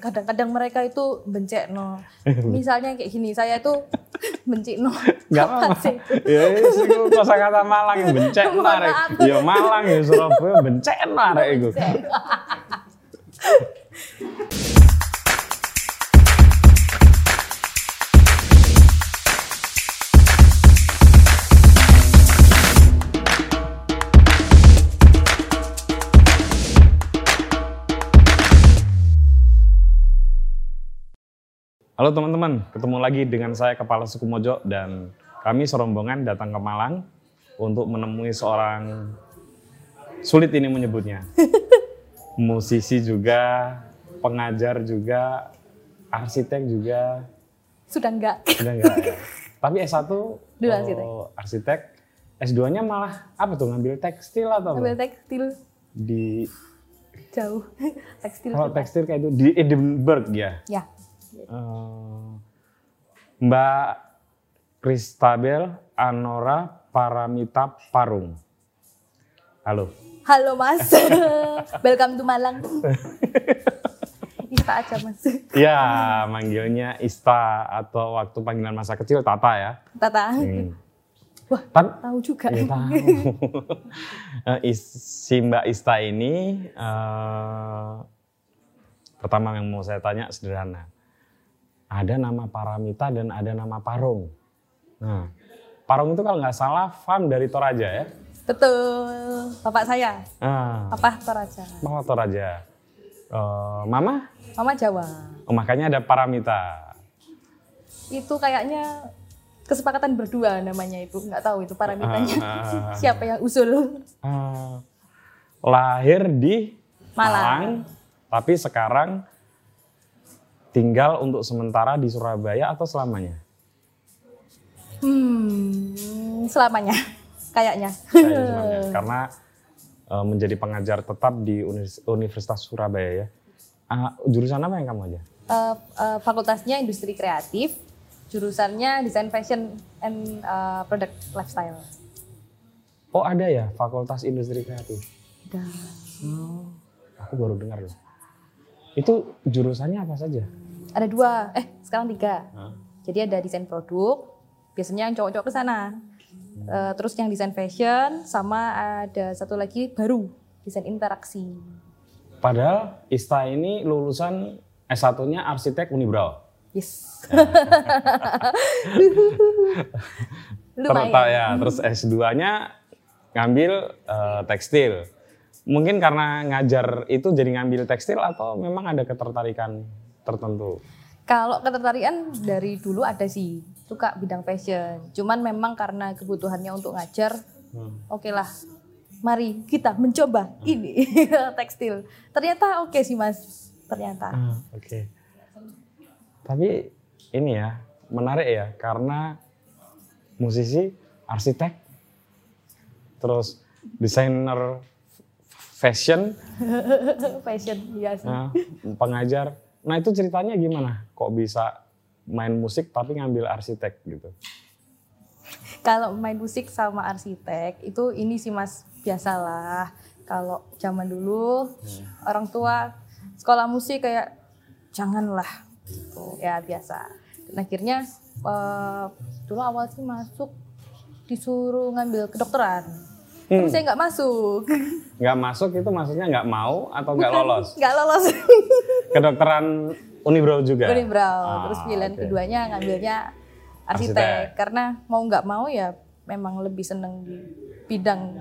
kadang-kadang mereka itu bencek no. Misalnya kayak gini, saya itu benci no. Gak apa-apa. Ya itu kosa kata Malang yang arek. Ya Malang ya Surabaya bencek no arek Halo teman-teman, ketemu lagi dengan saya Kepala Suku Mojo dan kami serombongan datang ke Malang untuk menemui seorang sulit ini menyebutnya. Musisi juga, pengajar juga, arsitek juga. Sudah enggak. Sudah enggak ya. Tapi S1 Dulu arsitek. arsitek. S2-nya malah apa tuh ngambil tekstil atau Ambil apa? tekstil Di jauh. tekstil. kalau tekstil kayak itu di Edinburgh ya. Ya. Eh, Mbak Kristabel Anora Paramita Parung. Halo. Halo Mas. Welcome to Malang. Ista aja Mas. Ya, manggilnya Ista atau waktu panggilan masa kecil Tata ya. Tata. Hmm. Wah, Tan- tahu juga. ya tahu. Eh, is- si Mbak Ista ini eh, pertama yang mau saya tanya sederhana. Ada nama Paramita dan ada nama Parung. Nah, Parung itu kalau nggak salah farm dari Toraja ya. Betul. Bapak saya. Ah, Papa Toraja. Mama Toraja. Eh, Mama, Mama Jawa. oh, makanya ada Paramita. Itu kayaknya kesepakatan berdua namanya itu. Nggak tahu itu paramitanya. Ah. Siapa yang usul? Eh, lahir di Malang. tapi sekarang tinggal untuk sementara di Surabaya atau selamanya? Hmm, selamanya. Kayaknya. Kayaknya selamanya. Karena eh, menjadi pengajar tetap di Univers- Universitas Surabaya ya. Ah, jurusan apa yang kamu aja? Eh, eh, fakultasnya industri kreatif, jurusannya desain fashion and eh, product lifestyle. Oh ada ya Fakultas Industri Kreatif. Udah. Aku baru dengar loh. Itu jurusannya apa saja? Ada dua, eh sekarang tiga. Hah? Jadi ada desain produk, biasanya yang cowok-cowok ke sana. Eh, terus yang desain fashion, sama ada satu lagi baru, desain interaksi. Padahal Ista ini lulusan S1-nya arsitek Unibrau. Yes. Ternyata ya, terus S2-nya ngambil eh, tekstil. Mungkin karena ngajar itu jadi ngambil tekstil atau memang ada ketertarikan tertentu? Kalau ketertarikan dari dulu ada sih, suka bidang fashion. Cuman memang karena kebutuhannya untuk ngajar, Hmm. oke lah, mari kita mencoba ini tekstil. Ternyata oke sih mas, ternyata. Ah, Oke. Tapi ini ya, menarik ya karena musisi, arsitek, terus desainer fashion, fashion, sih. nah, pengajar. Nah itu ceritanya gimana? Kok bisa main musik tapi ngambil arsitek gitu? Kalau main musik sama arsitek itu ini sih mas biasalah. Kalau zaman dulu orang tua sekolah musik kayak janganlah gitu ya biasa. Dan akhirnya eh, dulu awal sih masuk disuruh ngambil kedokteran. Tapi saya nggak masuk, Nggak masuk itu maksudnya nggak mau atau nggak lolos? nggak lolos. Kedokteran Unibrau juga? Unibrau. Ah, Terus pilihan oke. keduanya ngambilnya arsitek. Arsitek. Karena mau nggak mau ya memang lebih seneng di bidang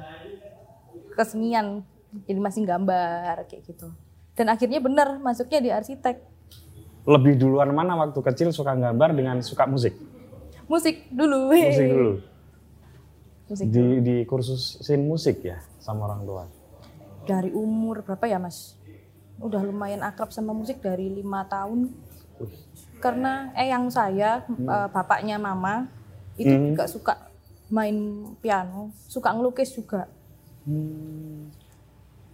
kesenian. Jadi masih gambar kayak gitu. Dan akhirnya benar masuknya di arsitek. Lebih duluan mana waktu kecil suka gambar dengan suka musik? Musik dulu. Musik dulu. Musik. Di, di kursusin musik ya sama orang tua. Dari umur berapa ya mas? Udah lumayan akrab sama musik dari lima tahun. Karena eh yang saya eh, bapaknya mama itu Hmm. juga suka main piano, suka ngelukis juga. Hmm.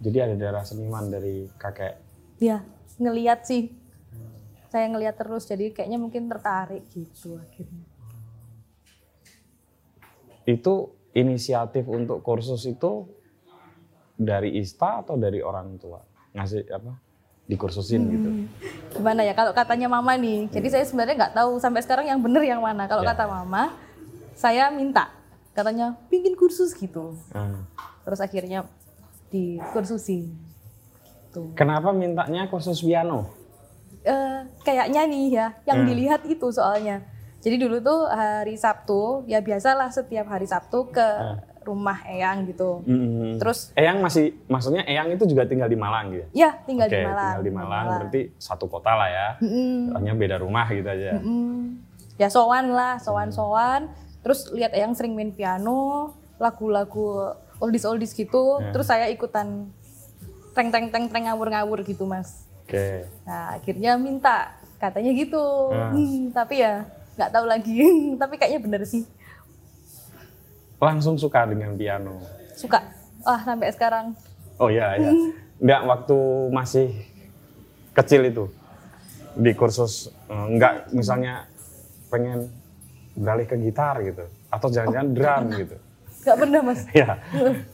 Jadi ada darah seniman dari kakek. Ya, ngeliat sih. Saya ngeliat terus, jadi kayaknya mungkin tertarik gitu akhirnya. Itu inisiatif untuk kursus itu dari Ista atau dari orang tua? Ngasih apa? dikursusin gitu. Gimana ya kalau katanya mama nih. Jadi saya sebenarnya nggak tahu sampai sekarang yang bener yang mana. Kalau Ya. kata mama, saya minta katanya pingin kursus gitu. Ah. Terus akhirnya dikursusin. Gitu. Kenapa mintanya kursus piano? Eh, kayaknya nih ya, yang Hmm. dilihat itu soalnya. Jadi dulu tuh hari Sabtu, ya biasalah setiap hari Sabtu ke rumah Eyang gitu. Mm-mm. Terus Eyang masih, maksudnya Eyang itu juga tinggal di Malang gitu. ya tinggal Oke, di Malang. tinggal di Malang, berarti satu kota lah ya. Hanya beda rumah gitu aja. Mm. Ya sowan lah, sowan-sowan. Terus lihat Eyang sering main piano, lagu-lagu oldies-oldies gitu. Ya. Terus saya ikutan teng teng teng teng ngawur-ngawur gitu, Mas. Oke. Nah, akhirnya minta katanya gitu. Ya. Hmm, tapi ya nggak tahu lagi. tapi kayaknya bener sih. Langsung suka dengan piano. Suka. Wah, sampai sekarang. Oh iya, iya. Enggak waktu masih kecil itu di kursus eh, enggak misalnya pengen beralih ke gitar gitu atau jangan-jangan drum gitu. Nggak pernah, Mas. Ya.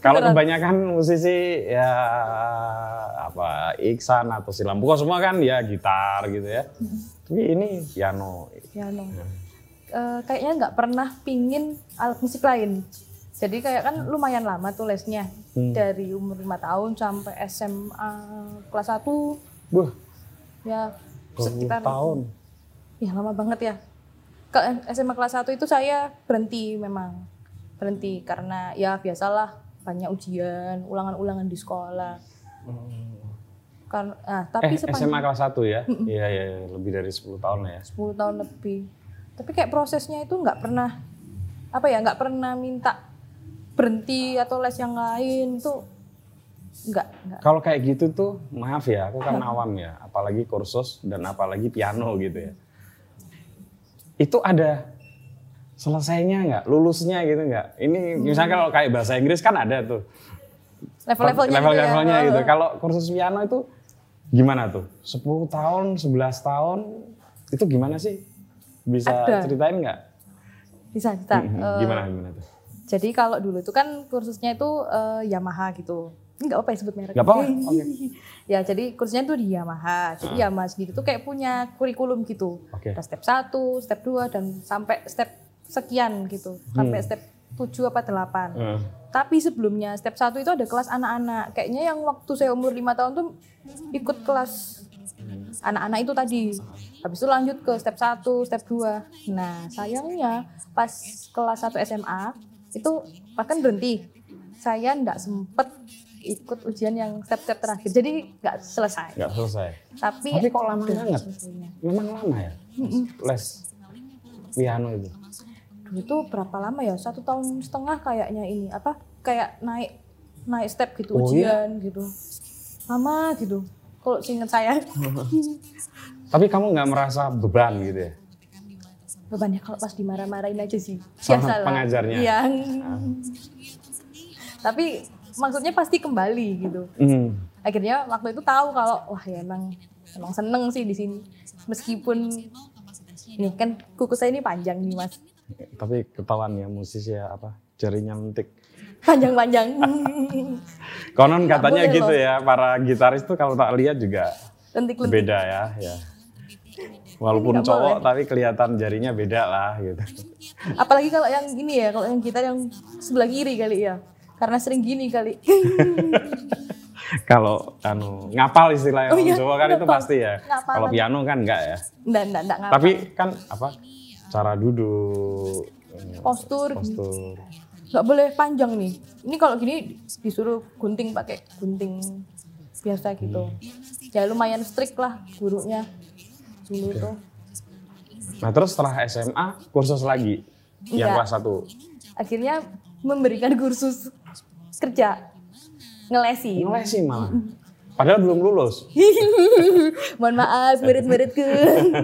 Kalau kebanyakan musisi ya apa Iksan atau Silampuko semua kan ya gitar gitu ya. Ini piano. Piano. Eh, kayaknya nggak pernah pingin alat musik lain. Jadi kayak kan lumayan lama tuh lesnya. Hmm. Dari umur lima tahun sampai SMA kelas 1 Buh, ya 20 sekitar tahun. ya lama banget ya. Ke SMA kelas 1 itu saya berhenti memang. Berhenti karena ya biasalah banyak ujian, ulangan-ulangan di sekolah. Karena ah, tapi eh, sepanjang SMA kelas 1 ya? Iya, iya, iya, lebih dari 10 tahun ya. 10 tahun lebih. Tapi kayak prosesnya itu nggak pernah apa ya nggak pernah minta berhenti atau les yang lain itu nggak Kalau kayak gitu tuh, maaf ya, aku kan awam ya, apalagi kursus dan apalagi piano gitu ya. Itu ada selesainya nggak, lulusnya gitu nggak? Ini misalnya kalau kayak bahasa Inggris kan ada tuh level-levelnya gitu ya. gitu. Kalau kursus piano itu gimana tuh? 10 tahun, 11 tahun, itu gimana sih? Bisa Ada. ceritain nggak? bisa bisa. Mhm, Eh, Gimana gimana tuh? jadi kalau dulu itu kan kursusnya itu eh, Yamaha gitu. Ini nggak apa ya sebut merek. Nggak apa-apa, oke. ya jadi kursusnya itu di Yamaha. Jadi Yamaha sendiri tuh kayak punya kurikulum gitu. Oke. Ada step 1, step 2 dan sampai step sekian gitu. Sampai step 7 apa 8. Eh, Tapi sebelumnya step 1 itu ada kelas anak-anak. Kayaknya yang waktu saya umur 5 tahun tuh ikut kelas anak-anak itu tadi. Habis itu lanjut ke step 1, step 2. Nah, sayangnya pas kelas 1 SMA itu bahkan berhenti. Saya nggak sempet ikut ujian yang step-step terakhir. Jadi nggak selesai. nggak selesai. Tapi, Tapi kok lama banget? Memang lama ya? Les piano itu. Itu berapa lama ya? Satu tahun setengah kayaknya ini. Apa? Kayak naik naik step gitu Oh, iya? ujian gitu. Lama gitu. Kalau seingat saya. Tapi kamu nggak merasa beban gitu ya? Bebannya kalau pas dimarah-marahin aja sih. Sama Biasalah. pengajarnya? Iya. Tapi maksudnya pasti kembali gitu. Hmm. Akhirnya waktu itu tahu kalau wah ya emang emang seneng sih di sini. Meskipun ini kan kuku saya ini panjang nih mas. Tapi ketahuan ya musisi ya apa jarinya mentik. Panjang-panjang. Konon katanya gitu loh. ya para gitaris tuh kalau tak lihat juga Lentik-lentik. beda ya. ya. Walaupun cowok boleh. tapi kelihatan jarinya beda lah gitu. Apalagi kalau yang ini ya, kalau yang gitar yang sebelah kiri kali ya. Karena sering gini kali. Kalau anu ngapal istilahnya Oh iya, Jawa kan itu ngapal. pasti ya. Kalau piano kan enggak ya. Nggak, nggak, nggak ngapa. Tapi kan apa cara duduk Postur. postur. nggak boleh panjang nih. Ini kalau gini disuruh gunting pakai gunting biasa gitu. Ya lumayan strict lah gurunya dulu tuh. Nah terus setelah SMA kursus lagi yang Enggak. kelas 1. Akhirnya memberikan kursus kerja ngelesi. Ngelesi malah. Padahal belum lulus. Mohon maaf, murid-muridku.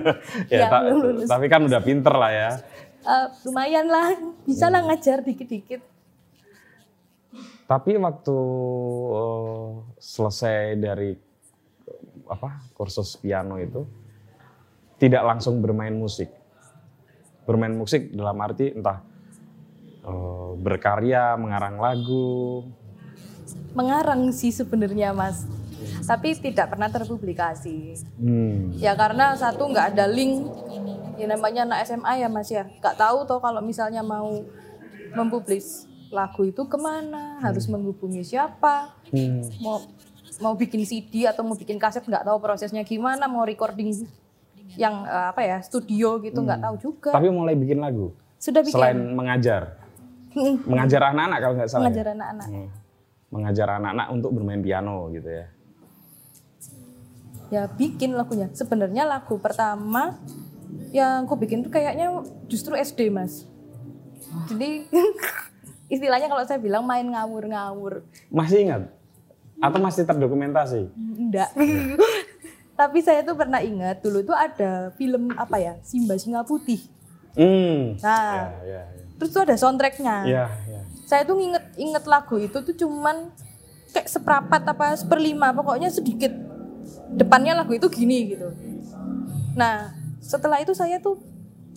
ya, Ya, ta- belum lulus. tapi kan udah pinter lah ya. Eh, lumayan lah, bisa lah ngajar dikit-dikit. Tapi waktu eh, selesai dari apa kursus piano itu tidak langsung bermain musik. Bermain musik dalam arti entah eh, berkarya, mengarang lagu. Mengarang sih sebenarnya mas. Tapi tidak pernah terpublikasi. Hmm. Ya karena satu nggak ada link, ya namanya anak SMA ya mas ya, nggak tahu toh kalau misalnya mau mempublis lagu itu ke mana, harus menghubungi siapa, Hmm. mau mau bikin CD atau mau bikin kaset nggak tahu prosesnya gimana, mau recording yang eh, apa ya studio gitu nggak tahu juga. Tapi mulai bikin lagu. Sudah bikin Selain mengajar. Mm, Mengajar anak-anak kalau nggak salah. ya? mengajar anak-anak. Hmm. Mengajar anak-anak untuk bermain piano gitu ya. Ya bikin lagunya. Sebenarnya lagu pertama yang aku bikin tuh kayaknya justru SD mas. Jadi istilahnya kalau saya bilang main ngawur-ngawur. Masih ingat? Atau masih terdokumentasi? Enggak. Tapi saya tuh pernah ingat dulu tuh ada film apa ya Simba Singa Putih. Hmm. Nah, Ya, ya, ya. terus tuh ada soundtracknya. Ya, ya. Saya tuh nginget inget lagu itu tuh cuman kayak seperempat apa seperlima pokoknya sedikit depannya lagu itu gini gitu. Nah setelah itu saya tuh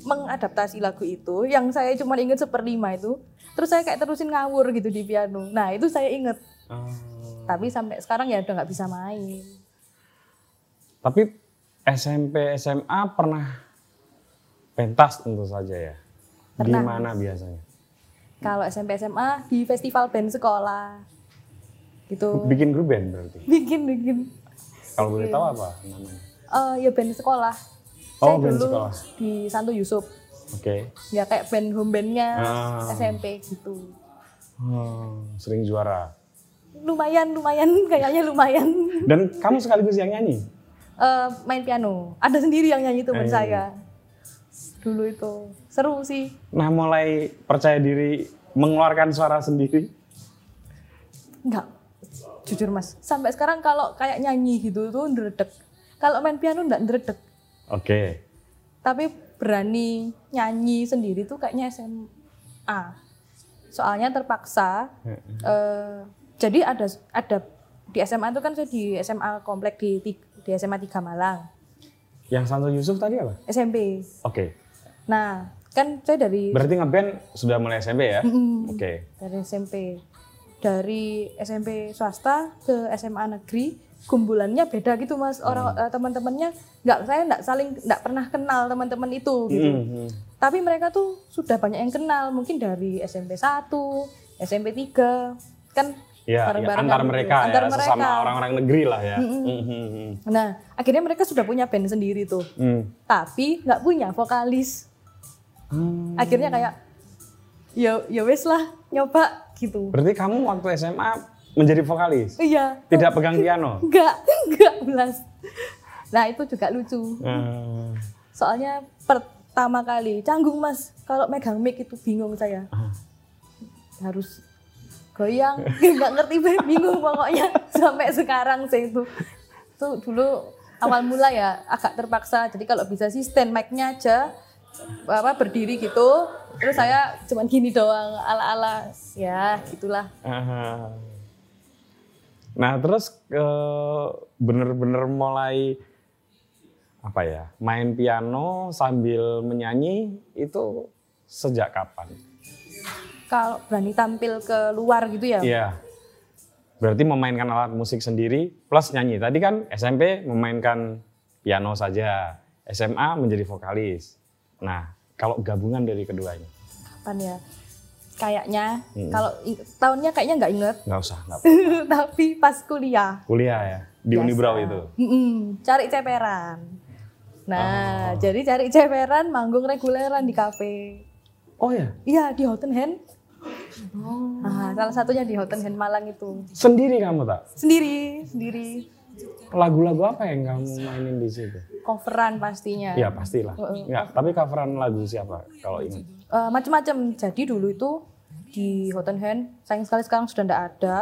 mengadaptasi lagu itu yang saya cuma inget seperlima itu terus saya kayak terusin ngawur gitu di piano. Nah itu saya inget Oh. tapi sampai sekarang ya udah nggak bisa main. Tapi SMP SMA pernah pentas tentu saja ya. Pernah. Gimana biasanya? Kalau SMP SMA di festival band sekolah gitu Bikin grup band berarti. bikin bikin Kalau boleh tahu apa namanya? Eh ya band sekolah. Oh, saya band dulu sekolah. di Santo Yusuf. Oke. ya kayak band home bandnya Ah. SMP gitu Oh, sering juara. lumayan lumayan kayaknya lumayan Dan kamu sekaligus yang nyanyi? Eh, main piano ada sendiri yang nyanyi teman Eh. saya dulu itu seru sih Nah, mulai percaya diri mengeluarkan suara sendiri? enggak jujur mas sampai sekarang kalau kayak nyanyi gitu tuh ndredeg kalau main piano enggak ndredeg Oke. tapi berani nyanyi sendiri tuh kayaknya SMA soalnya terpaksa eh, jadi ada ada di SMA itu kan saya di SMA komplek di di SMA 3 Malang Yang Santo Yusuf tadi apa? SMP Oke. nah kan saya dari Berarti ngeband sudah mulai SMP ya? Mm, Oke. dari SMP dari SMP swasta ke SMA negeri kumpulannya beda gitu mas orang eh, teman-temannya nggak saya nggak saling nggak pernah kenal teman-teman itu gitu Hmm, hmm. tapi mereka tuh sudah banyak yang kenal mungkin dari SMP 1 SMP 3 kan Ya, ya, bareng-barengan antar gitu. mereka Antar ya, mereka. orang-orang negeri lah ya. Hmm, hmm, hmm. nah akhirnya mereka sudah punya band sendiri tuh Hmm. tapi nggak punya vokalis Hmm. akhirnya kayak ya ya wes lah nyoba gitu Berarti kamu waktu SMA menjadi vokalis? iya Tidak pegang piano? Enggak, enggak belas. Nah itu juga lucu. Hmm. Soalnya pertama kali canggung mas, kalau megang mic itu bingung saya. Ah. Harus goyang, nggak ngerti bingung pokoknya sampai sekarang sih itu. Itu dulu awal mula ya agak terpaksa. Jadi kalau bisa sih stand mic-nya aja apa berdiri gitu. Terus saya cuman gini doang ala-ala ya gitulah. Ah. Nah terus eh, bener-bener mulai apa ya main piano sambil menyanyi itu sejak kapan? Kalau berani tampil ke luar gitu ya. Iya. Berarti memainkan alat musik sendiri plus nyanyi. Tadi kan SMP memainkan piano saja, SMA menjadi vokalis. Nah kalau gabungan dari keduanya kapan ya kayaknya Hmm. kalau tahunnya kayaknya nggak inget nggak usah nggak apa. tapi pas kuliah kuliah ya di Biasa. Unibrau itu. Mm-mm, cari ceperan Oh. nah jadi cari ceperan manggung reguleran di kafe Oh ya iya di Houghton Hand nah, salah satunya di Houghton Hand Malang itu sendiri kamu tak? sendiri sendiri Lagu-lagu apa yang kamu mainin di situ? coveran pastinya Ya pastilah. Enggak, tapi coveran lagu siapa kalau ini? Eh, macam-macam jadi dulu itu di Houghton Hand sayang sekali sekarang sudah tidak ada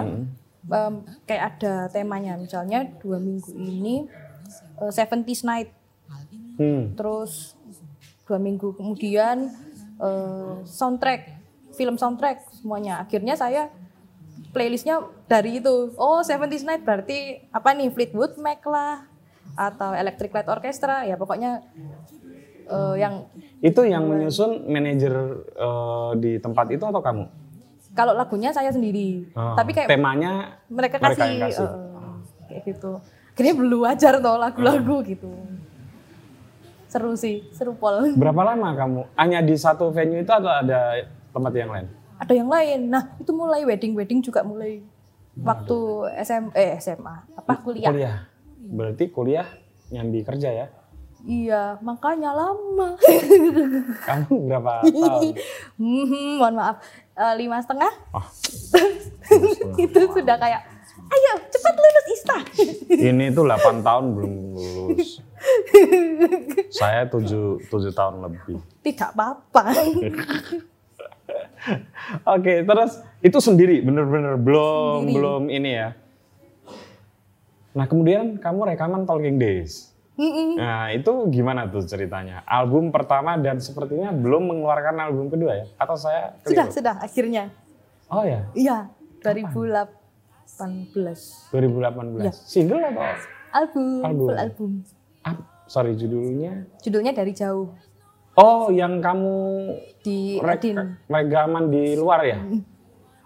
Em, kayak ada temanya misalnya dua minggu ini 70s Night Hmm. terus dua minggu kemudian eh, soundtrack film soundtrack semuanya akhirnya saya playlistnya dari itu oh 70s Night berarti apa nih Fleetwood Mac lah atau Electric Light Orchestra ya pokoknya eh, yang Itu yang menyusun manajer eh, di tempat itu atau kamu? kalau lagunya saya sendiri Oh, tapi kayak temanya mereka mereka kasih, yang kasih. eh, kayak gitu akhirnya belajar tuh lagu-lagu gitu seru sih seru pol Berapa lama kamu? Hanya di satu venue itu atau ada tempat yang lain? Ada yang lain nah itu mulai wedding wedding juga mulai waktu SM eh SMA apa kuliah Kuliah. Berarti kuliah nyambi kerja ya? iya makanya lama Kamu berapa tahun? Hmm, mohon maaf Eh, lima setengah Oh, itu sudah kayak ayo cepat lulus Ista ini tuh 8 tahun belum lulus. Saya 7, 7 tahun lebih. tidak apa-apa Oke, terus itu sendiri, bener-bener belum Sendiri. belum ini ya. Nah kemudian kamu rekaman Talking Days. Mm-mm. Nah itu gimana tuh ceritanya? Album pertama dan sepertinya belum mengeluarkan album kedua ya? Atau saya sudah keliru? sudah akhirnya Oh ya, iya 2018 2018. Iya. Single atau? album, Album. full album Ah, sorry judulnya. judulnya dari jauh Oh yang kamu di Edin rekaman di luar ya?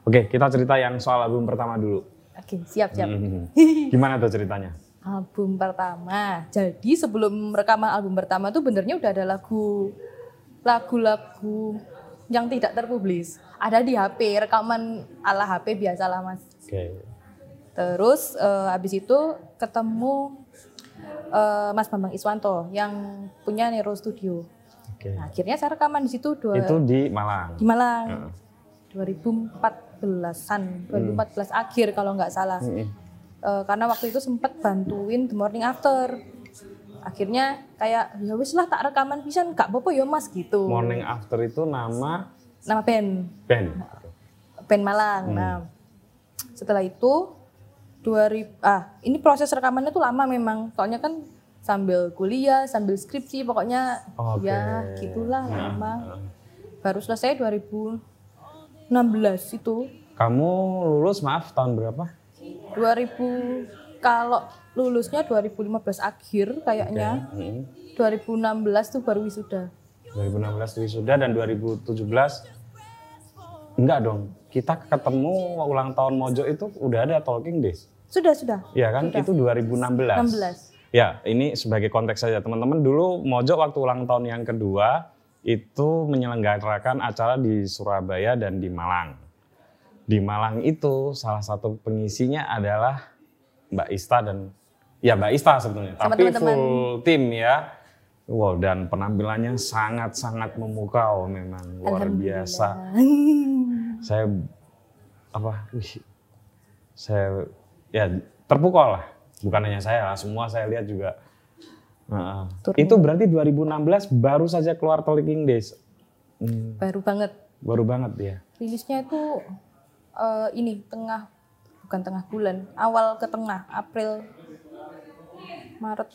Oke kita cerita yang soal album pertama dulu. oke siap siap Hmm. Gimana tuh ceritanya? album pertama jadi sebelum rekaman album pertama tuh benernya udah ada lagu lagu-lagu yang tidak terpublis ada di HP rekaman ala HP biasa lah mas Oke. terus eh, habis itu ketemu eh, Mas Bambang Iswanto yang punya Nero Studio Oke. nah, akhirnya saya rekaman di situ dua, Itu di Malang. di Malang. 2014an 2014 akhir kalau nggak salah. Mm-mm. Eh, karena waktu itu sempat bantuin The Morning After. Akhirnya kayak ya wis lah tak rekaman pisan gak apa-apa ya mas gitu. Morning After itu nama nama band. Band. band Malang. Nah setelah itu 2000 ah ini proses rekamannya tuh lama memang. Soalnya kan sambil kuliah sambil skripsi pokoknya Oke. ya gitulah lama Nah, baru selesai 2016 itu Kamu lulus maaf tahun berapa? 2000 kalau lulusnya 2015 akhir kayaknya Mm. 2016 tuh baru wisuda 2016 wisuda dan 2017 enggak dong. Kita ketemu ulang tahun Mojo itu udah ada Talking Days. sudah sudah Iya kan? Itu 2016. 16 Ya, ini sebagai konteks saja teman-teman. Dulu Mojo waktu ulang tahun yang kedua itu menyelenggarakan acara di Surabaya dan di Malang. Di Malang itu salah satu pengisinya adalah Mbak Ista dan ya Mbak Ista sebetulnya, Sama tapi teman-teman. full tim ya. Wow, dan penampilannya sangat-sangat memukau memang luar biasa. Saya apa? Wih, saya ya terpukau lah. Bukan hanya saya lah, semua saya lihat juga. Nah, Turun. itu berarti 2016 baru saja keluar Talking Days. Hmm, baru banget baru banget ya. rilisnya itu eh, ini tengah bukan tengah bulan awal ke tengah April Maret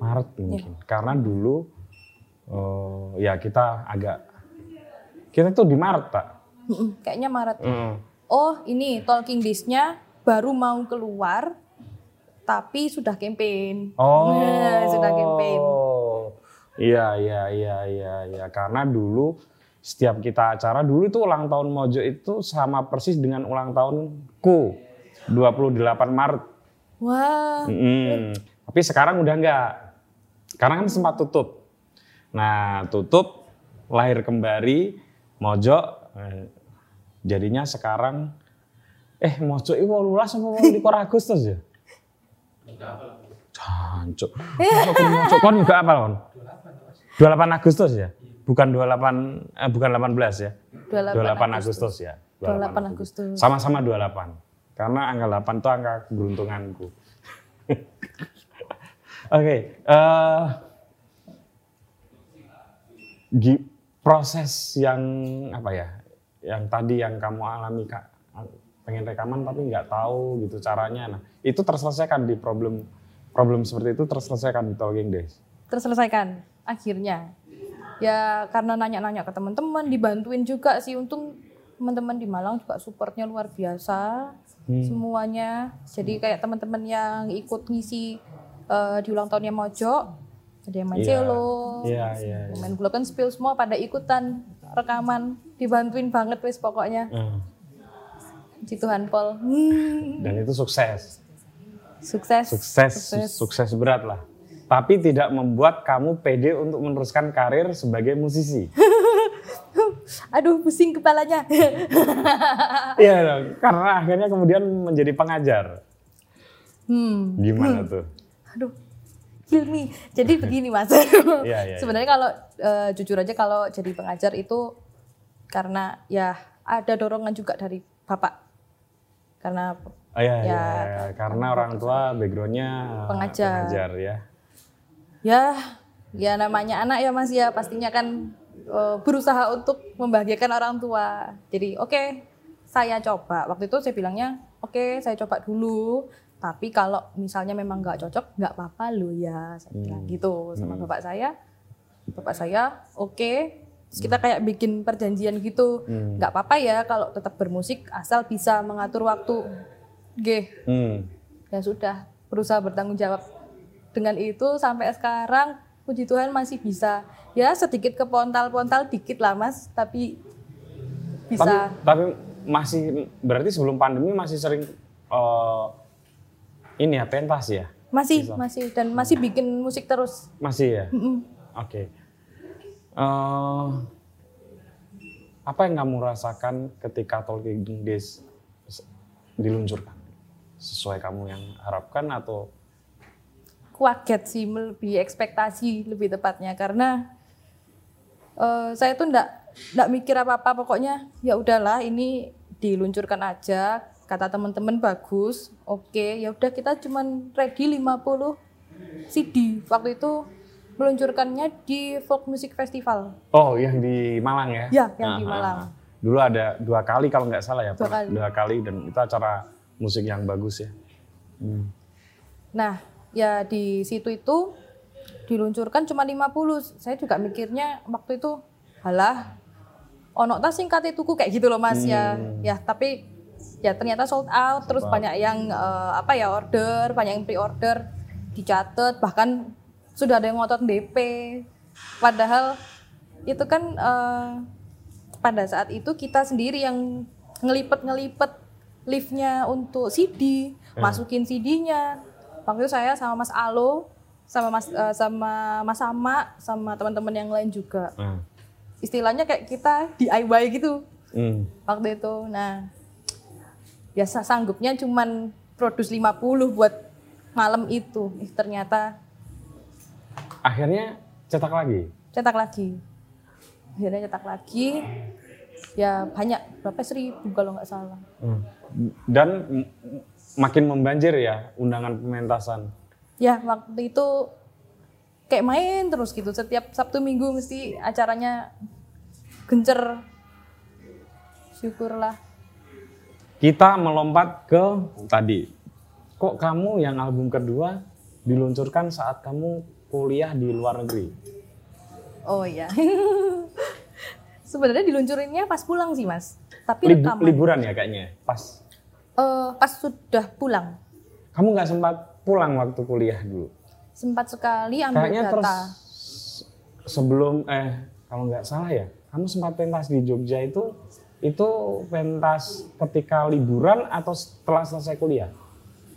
Maret mungkin. Karena dulu eh, ya kita agak kita tuh di Maret, Pak. Kayaknya Maret Mm. oh ini Talking Days-nya baru mau keluar tapi sudah campaign Oh. Nah, sudah campaign Iya, iya, iya, iya, iya. Karena dulu setiap kita acara dulu itu ulang tahun Mojo itu sama persis dengan ulang tahunku 28 Maret. wah Mm-mm. Tapi sekarang udah enggak. Sekarang kan sempat tutup. Nah, tutup lahir kembali Mojo eh, jadinya sekarang eh Mojo itu 18 apa 21 Agustus ya? Jancuk. Mojo kon juga apa kon? 28 Agustus ya? Bukan 28 eh, bukan 18 ya? 28 28 Agustus ya. 28 Agustus Sama-sama 28. Karena angka 8 itu angka keberuntunganku. Oke, eh, gi- proses yang apa ya? Yang tadi yang kamu alami kak, pengen rekaman tapi nggak tahu gitu caranya. Nah, itu terselesaikan di problem problem seperti itu terselesaikan di Talking Days. terselesaikan akhirnya ya karena nanya-nanya ke teman-teman dibantuin juga sih untung teman-teman di Malang juga supportnya luar biasa semuanya jadi kayak teman-teman yang ikut ngisi eh, di ulang tahunnya Mojo ada yang main Iya. cello iya. main glockenspiel semua pada ikutan rekaman dibantuin banget wes pokoknya Hmm. Puji Tuhan Pol Hmm. Dan itu sukses. Sukses. Sukses, sukses, berat lah. Tapi tidak membuat kamu pede untuk meneruskan karir sebagai musisi. Aduh, pusing kepalanya. Iya, karena akhirnya kemudian menjadi pengajar. hmm. Gimana tuh? Aduh, Hilmi. Jadi begini mas. Iya, iya, Sebenarnya kalau eh, jujur aja kalau jadi pengajar itu karena ya ada dorongan juga dari bapak. Karena Oh iya, iya, Ya, iya. karena orang tua backgroundnya Pengajar. pengajar ya. ya ya namanya anak ya mas ya pastinya kan eh, berusaha untuk membahagiakan orang tua. Jadi oke saya coba. Waktu itu saya bilangnya oke saya coba dulu. Tapi kalau misalnya memang nggak cocok nggak apa-apa lo ya. Saya bilang gitu sama bapak saya. Bapak saya oke. Terus kita kayak bikin perjanjian gitu. nggak apa-apa ya kalau tetap bermusik asal bisa mengatur waktu. G Hmm. ya sudah berusaha bertanggung jawab dengan itu sampai sekarang puji Tuhan masih bisa ya sedikit kepontal-pontal dikit lah mas tapi Tapi, bisa tapi masih berarti sebelum pandemi masih sering eh, ini ya pentas ya? masih masih dan masih bikin musik terus Masih ya? Mm-mm. Oke. Eh, apa yang kamu rasakan ketika Talking Days diluncurkan? Sesuai kamu yang harapkan atau? Kaget sih melebihi ekspektasi lebih tepatnya. Karena eh, saya tuh ndak ndak mikir apa apa pokoknya ya udahlah ini diluncurkan aja. Kata teman-teman bagus oke. Ya udah kita cuman ready 50 CD waktu itu meluncurkannya di Folk Music Festival Oh, yang di Malang ya? Ya, yang di Ah, Malang. ah. Dulu ada dua kali kalau nggak salah ya, Dua kali. dua kali dan itu acara musik yang bagus ya. Hmm. Nah, ya di situ itu diluncurkan cuma 50. Saya juga mikirnya waktu itu, halah, ono tas singkat tuku kayak gitu loh Mas ya. Ya, tapi ya ternyata sold out, terus banyak yang eh, apa ya order, banyak yang pre-order, dicatat, bahkan sudah ada yang ngotot DP. Padahal itu kan eh, pada saat itu kita sendiri yang ngelipet-ngelipet liftnya untuk CD, masukin CD-nya. Waktu itu saya sama Mas Alo, sama Mas eh, sama Mas Sama, sama teman-teman yang lain juga. Ah. Istilahnya kayak kita DIY gitu Hmm. waktu itu. Nah, biasa sanggupnya cuman produce 50 buat malam itu. Eh, ternyata Akhirnya cetak lagi. cetak lagi. Akhirnya cetak lagi. Ya banyak, berapa seribu kalau nggak salah. Hmm. Dan makin membanjir ya undangan pementasan. Ya waktu itu kayak main terus gitu. Setiap Sabtu Minggu mesti acaranya gencer. Syukurlah. Kita melompat ke tadi. Kok kamu yang album kedua diluncurkan saat kamu kuliah di luar negeri? Oh iya. Sebenarnya diluncurinnya pas pulang sih mas. Tapi Lib- rekaman. liburan ya kayaknya. Pas. Eh, pas sudah pulang. Kamu nggak sempat pulang waktu kuliah dulu? Sempat sekali ambil Kayaknya data. terus sebelum eh kalau nggak salah ya, kamu sempat pentas di Jogja itu itu pentas ketika liburan atau setelah selesai kuliah?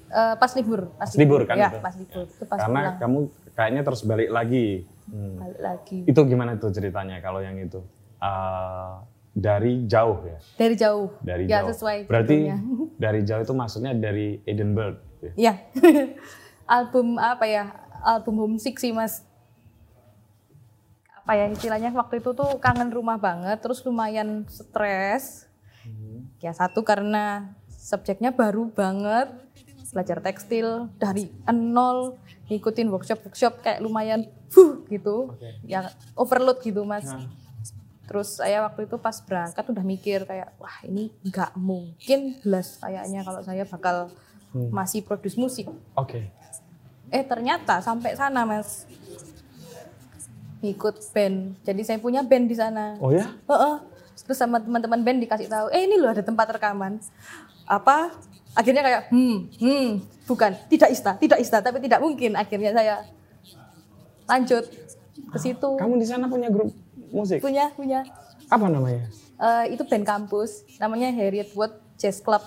Eh, pas libur. Pas libur kan Ya, itu? pas libur. Itu pas Karena pulang. kamu kayaknya terus balik lagi. Hmm. Balik lagi. Itu gimana tuh ceritanya kalau yang itu? Eh, dari jauh ya, Dari jauh. dari ya, jauh. sesuai Berarti judulnya. dari jauh itu maksudnya dari Edinburgh. ya? Iya. Album apa ya? Album homesick sih mas. Apa ya istilahnya waktu itu tuh kangen rumah banget, terus lumayan stres. Ya satu karena subjeknya baru banget, belajar tekstil dari nol, ngikutin workshop-workshop kayak lumayan, fuh gitu, ya overload gitu mas. Terus saya waktu itu pas berangkat udah mikir kayak wah ini nggak mungkin belas kayaknya kalau saya bakal masih produce musik. Oke. Eh ternyata sampai sana mas ngikut band. Jadi saya punya band di sana. Oh ya? Heeh. Terus sama teman-teman band dikasih tahu, eh ini loh ada tempat rekaman. Apa? Akhirnya kayak, hmm, hmm, bukan, tidak ista, tidak ista, tapi tidak mungkin. Akhirnya saya lanjut ke situ. Kamu di sana punya grup musik? Punya, punya. Apa namanya? Eh, itu band kampus, namanya Harriet Wood Jazz Club.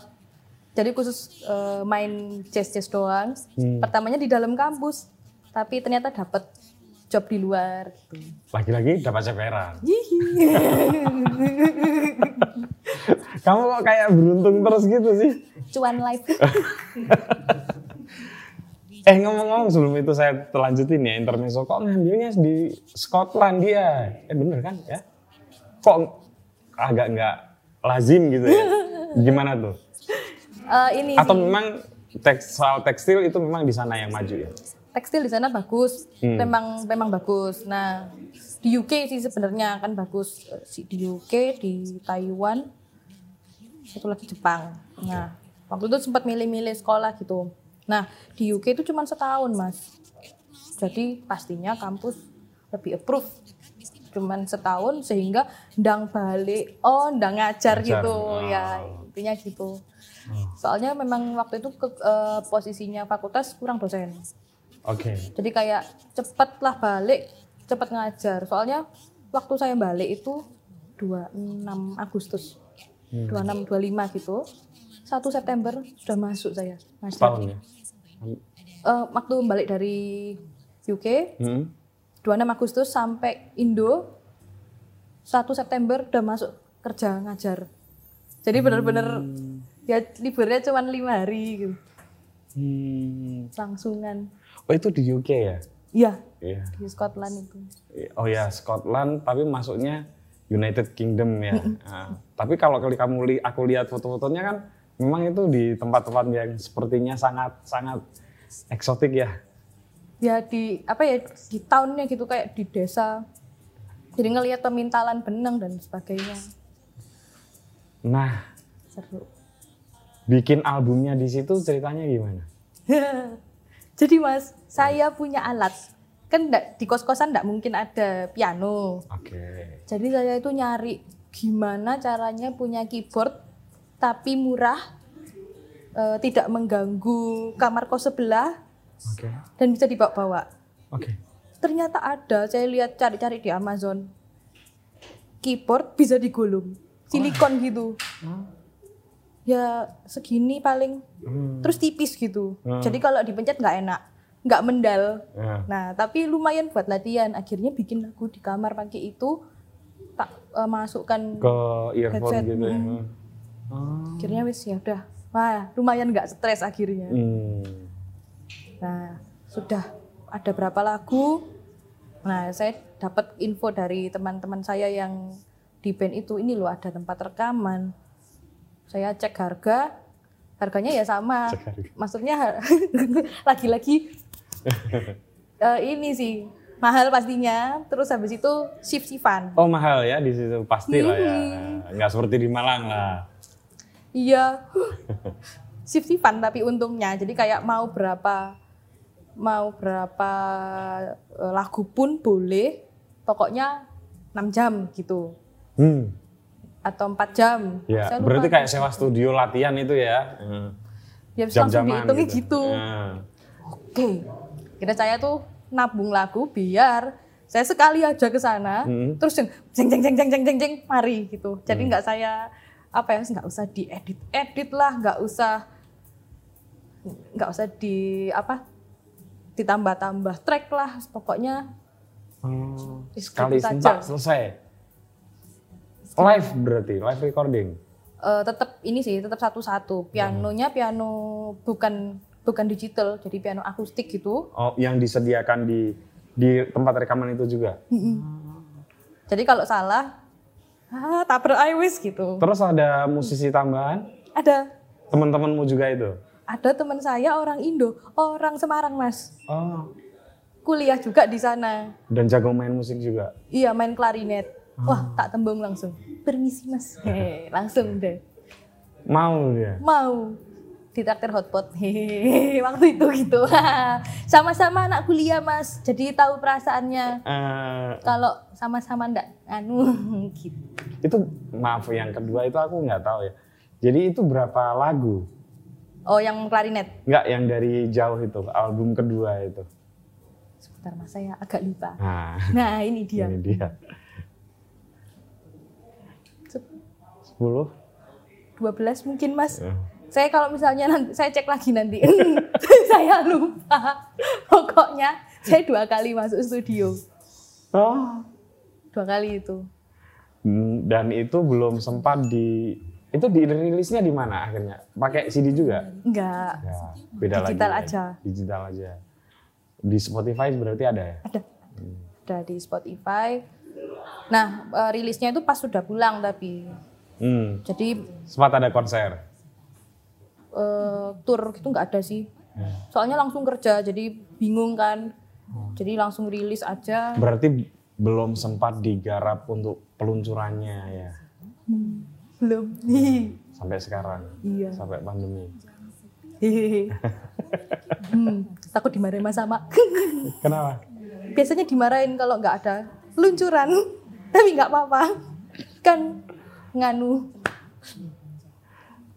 Jadi khusus eh, main jazz-jazz doang. Hmm. Pertamanya di dalam kampus, tapi ternyata dapat job di luar gitu. Lagi-lagi dapat ceperan. Kamu kok kayak beruntung terus gitu sih? Cuan live. Eh ngomong-ngomong sebelum itu saya telanjutin ya intermezzo kok ngambilnya di Scotland dia. Eh bener kan ya? Kok agak nggak lazim gitu ya? Gimana tuh? Eh, ini Atau sih, memang teks, soal tekstil itu memang di sana yang maju ya? Tekstil di sana bagus, Hmm. memang memang bagus. Nah di UK sih sebenarnya kan bagus Eh, di UK, di Taiwan, satu lagi Jepang. Nah waktu itu sempat milih-milih sekolah gitu. Nah di UK itu cuma setahun mas, jadi pastinya kampus lebih approve cuman setahun sehingga ndang balik oh ndang ngajar Ngajar. gitu Oh. ya intinya gitu soalnya memang waktu itu ke, eh, posisinya fakultas kurang dosen Oke. jadi kayak cepet lah balik cepet ngajar soalnya waktu saya balik itu 26 Agustus Hmm. 26 25 gitu 1 September sudah masuk saya ngajar Setahun ya? Eh, waktu balik dari UK Hmm. 26 Agustus sampai Indo 1 September udah masuk kerja ngajar jadi bener-bener ya liburnya cuma lima hari gitu Hmm. langsungan Oh itu di UK ya? iya Iya. di Scotland itu Oh ya Scotland, tapi masuknya United Kingdom ya. Nah, tapi kalau kali kamu li, aku lihat foto-fotonya kan, memang itu di tempat-tempat yang sepertinya sangat sangat eksotik ya. ya di apa ya di townnya gitu kayak di desa jadi ngelihat pemintalan benang dan sebagainya Nah, seru bikin albumnya di situ ceritanya gimana? jadi mas saya punya alat kan di kos-kosan ndak mungkin ada piano Oke. jadi saya itu nyari gimana caranya punya keyboard tapi murah eh, tidak mengganggu kamar kos sebelah Oke. dan bisa dibawa-bawa Oke. ternyata ada saya lihat cari-cari di Amazon keyboard bisa digulung silikon gitu ya segini paling Hmm. terus tipis gitu Hmm. jadi kalau dipencet nggak enak nggak mendal Ya. nah tapi lumayan buat latihan akhirnya bikin lagu di kamar pakai itu tak eh, masukkan Ke earphone Headset, gitu ya. hmm. Oh. akhirnya wis ya udah wah lumayan nggak stres akhirnya Hmm. Nah, sudah ada berapa lagu? Nah, saya dapat info dari teman-teman saya yang di band itu, ini loh ada tempat rekaman. Saya cek harga, harganya ya sama. Maksudnya lagi-lagi eh, ini sih mahal pastinya. Terus habis itu shift-shiftan. Oh mahal ya di situ pasti lah ya. Hmm. Nggak seperti di Malang lah. Iya. Shift-shiftan tapi untungnya. Jadi kayak mau berapa mau berapa eh, lagu pun boleh. Pokoknya 6 jam gitu. Hmm. Atau 4 jam. Ya, Saya lupa. berarti kayak sewa studio latihan itu ya. Hmm. ya, langsung Jam-jaman dihitungnya gitu. Nah. Oke. Kira saya tuh nabung lagu biar saya sekali aja ke sana, Hmm. terus yang jeng jeng jeng jeng jeng jeng jeng mari gitu. Jadi nggak saya apa ya nggak usah diedit edit lah, nggak usah nggak usah di apa ditambah-tambah track lah, pokoknya Is sekali gitu sentak saja. selesai. Live berarti, live recording. eh, tetap ini sih tetap satu-satu. Pianonya piano bukan bukan digital, jadi piano akustik gitu. Oh, yang disediakan di di tempat rekaman itu juga. Jadi kalau salah, ah, tabrak ae wis gitu. Terus ada musisi tambahan, Ada teman-temanmu juga itu. ada teman saya orang Indo, orang Semarang mas, Oh, kuliah juga di sana. dan jago main musik juga. Iya main klarinet. Wah tak tembung langsung. Permisi mas, langsung deh. Mau dia. Mau ditraktir hotpot. Hehehe, waktu itu gitu. Sama-sama anak kuliah mas, jadi tahu perasaannya. Eh, Kalau sama-sama ndak anu gitu. itu maaf yang kedua itu aku nggak tahu ya. Jadi itu berapa lagu? Oh yang klarinet. Nggak yang dari jauh itu, album kedua itu. Sebentar mas saya agak lupa. Nah, Nah ini dia. ini dia. 10? 12 mungkin mas. Ya. Saya kalau misalnya nanti saya cek lagi nanti, saya lupa. Pokoknya saya dua kali masuk studio, Oh. dua kali itu. Hmm, Dan itu belum sempat di itu dirilisnya di mana akhirnya? Pakai CD juga? Enggak, Ya, beda Digital lagi. aja. Digital aja. Di Spotify berarti ada ya? ada, ada di Spotify. Nah, eh, rilisnya itu pas sudah pulang tapi, Hmm. jadi Sempat ada konser. eh, tour itu nggak ada sih. Soalnya langsung kerja, jadi bingung kan. Jadi langsung rilis aja. Berarti belum sempat digarap untuk peluncurannya ya Belum nih. sampai sekarang. Iya. Sampai pandemi. Hmm, takut dimarahin Mas sama. Kenapa? Biasanya dimarahin kalau nggak ada luncuran, tapi nggak apa-apa. Kan nganu.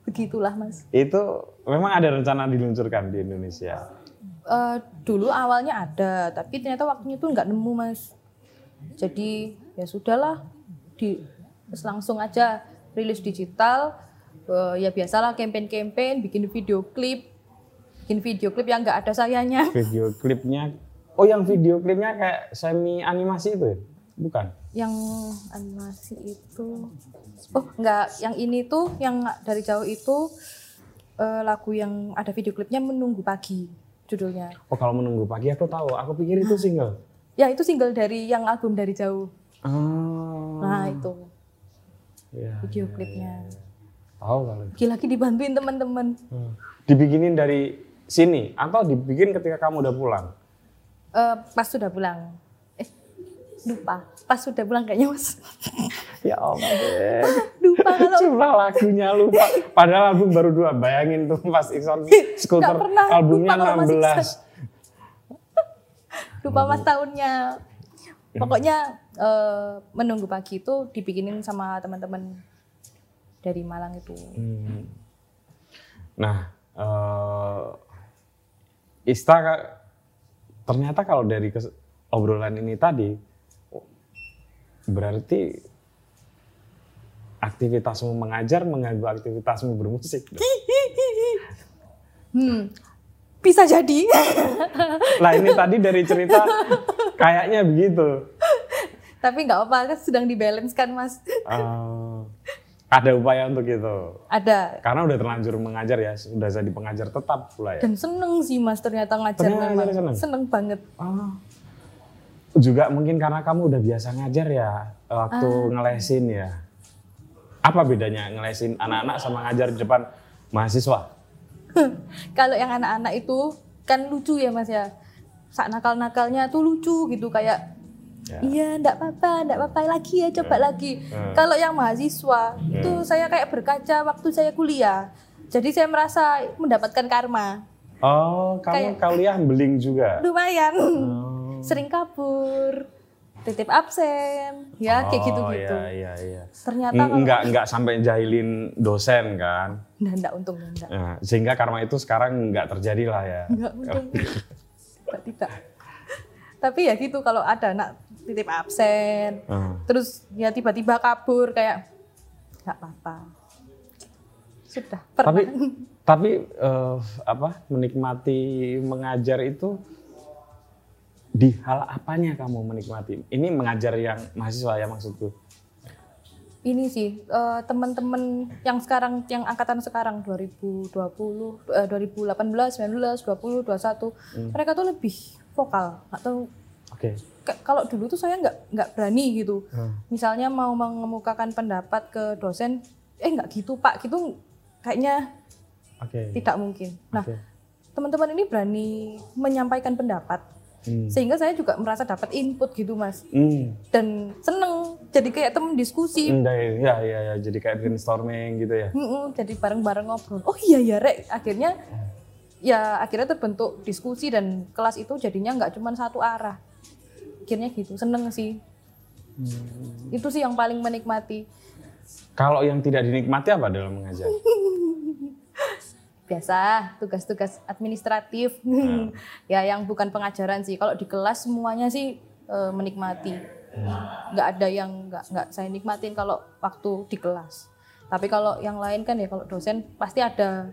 Begitulah Mas. Itu memang ada rencana diluncurkan di Indonesia. Eh, dulu awalnya ada, tapi ternyata waktunya tuh nggak nemu Mas. Jadi ya sudahlah, di langsung aja rilis digital. Eh, ya biasalah campaign-campaign, bikin video klip, bikin video klip yang nggak ada sayanya. Video klipnya, oh yang video klipnya kayak semi animasi itu ya? Bukan? yang animasi itu oh enggak yang ini tuh yang dari jauh itu eh, lagu yang ada video klipnya menunggu pagi judulnya Oh kalau menunggu pagi aku tahu, aku pikir itu single. ya itu single dari yang album dari jauh Oh. nah itu Iya, video iya, klipnya iya. Tahu kalau itu. lagi-lagi dibantuin teman-teman Hmm. Dibikinin dari sini atau dibikin ketika kamu udah pulang? Eh, pas sudah pulang lupa pas sudah pulang kayaknya mas Ya Allah deh. lupa kalau Jumlah lagunya lupa. Padahal album baru dua. Bayangin tuh Scooter Nggak pernah albumnya lupa kalau masih 16. lupa mas tahunnya pokoknya eh, menunggu pagi itu dibikinin sama teman-teman dari Malang itu Hmm. Nah, eh Ista ternyata kalau dari obrolan ini tadi berarti aktivitasmu mengajar mengganggu aktivitasmu bermusik. hmm bisa jadi Lah ini tadi dari cerita kayaknya begitu. tapi nggak apa-apa kan sedang dibalance kan mas Eh, ada upaya untuk itu. ada Karena udah terlanjur mengajar ya, sudah jadi pengajar tetap pula ya. dan seneng sih mas ternyata ngajar Ternyata memang seneng? seneng banget Oh. Juga mungkin karena kamu udah biasa ngajar ya, waktu ngelesin ya. Apa bedanya ngelesin anak-anak sama ngajar di depan mahasiswa? kalau yang anak-anak itu kan lucu ya mas ya sak nakal-nakalnya tuh lucu gitu kayak Ya. iya ndak apa-apa ndak apa-apa lagi ya coba lagi Hmm. kalau yang mahasiswa itu saya kayak berkaca waktu saya kuliah jadi saya merasa mendapatkan karma Oh, kamu kuliah beling juga? lumayan Oh. Sering kabur titip absen ya kayak Oh, gitu-gitu Iya, iya, iya. ternyata kalau Enggak, enggak sampai jahilin dosen kan? ndak ndak untung ndak Nah, sehingga karma itu sekarang enggak terjadi lah ya. nggak untung tidak tidak tapi ya gitu kalau ada anak titip absen Hmm. terus ya tiba-tiba kabur kayak nggak apa-apa sudah pernah Tapi tapi eh, apa menikmati mengajar itu di hal apanya kamu menikmati? Ini mengajar yang mahasiswa ya maksudku. ini sih eh, teman-teman yang sekarang yang angkatan sekarang 2020 eh, 2018 19 20 21 mereka tuh lebih vokal atau Oke. kalau dulu tuh saya nggak nggak berani gitu Hmm. misalnya mau mengemukakan pendapat ke dosen eh nggak gitu pak gitu kayaknya Oke. tidak mungkin nah Oke. teman-teman ini berani menyampaikan pendapat Hmm. sehingga saya juga merasa dapat input gitu mas Hmm. dan seneng jadi kayak temen diskusi Hmm, Ya, ya, ya, jadi kayak brainstorming gitu ya. Mm-mm, jadi bareng-bareng ngobrol oh iya ya rek akhirnya ya akhirnya terbentuk diskusi dan kelas itu jadinya nggak cuma satu arah akhirnya gitu seneng sih itu sih yang paling menikmati Kalau yang tidak dinikmati apa dalam mengajar? biasa tugas-tugas administratif. Ya yang bukan pengajaran sih. Kalau di kelas semuanya sih eh, menikmati. Nggak ada yang nggak nggak saya nikmatin kalau waktu di kelas. Tapi kalau yang lain kan ya kalau dosen pasti ada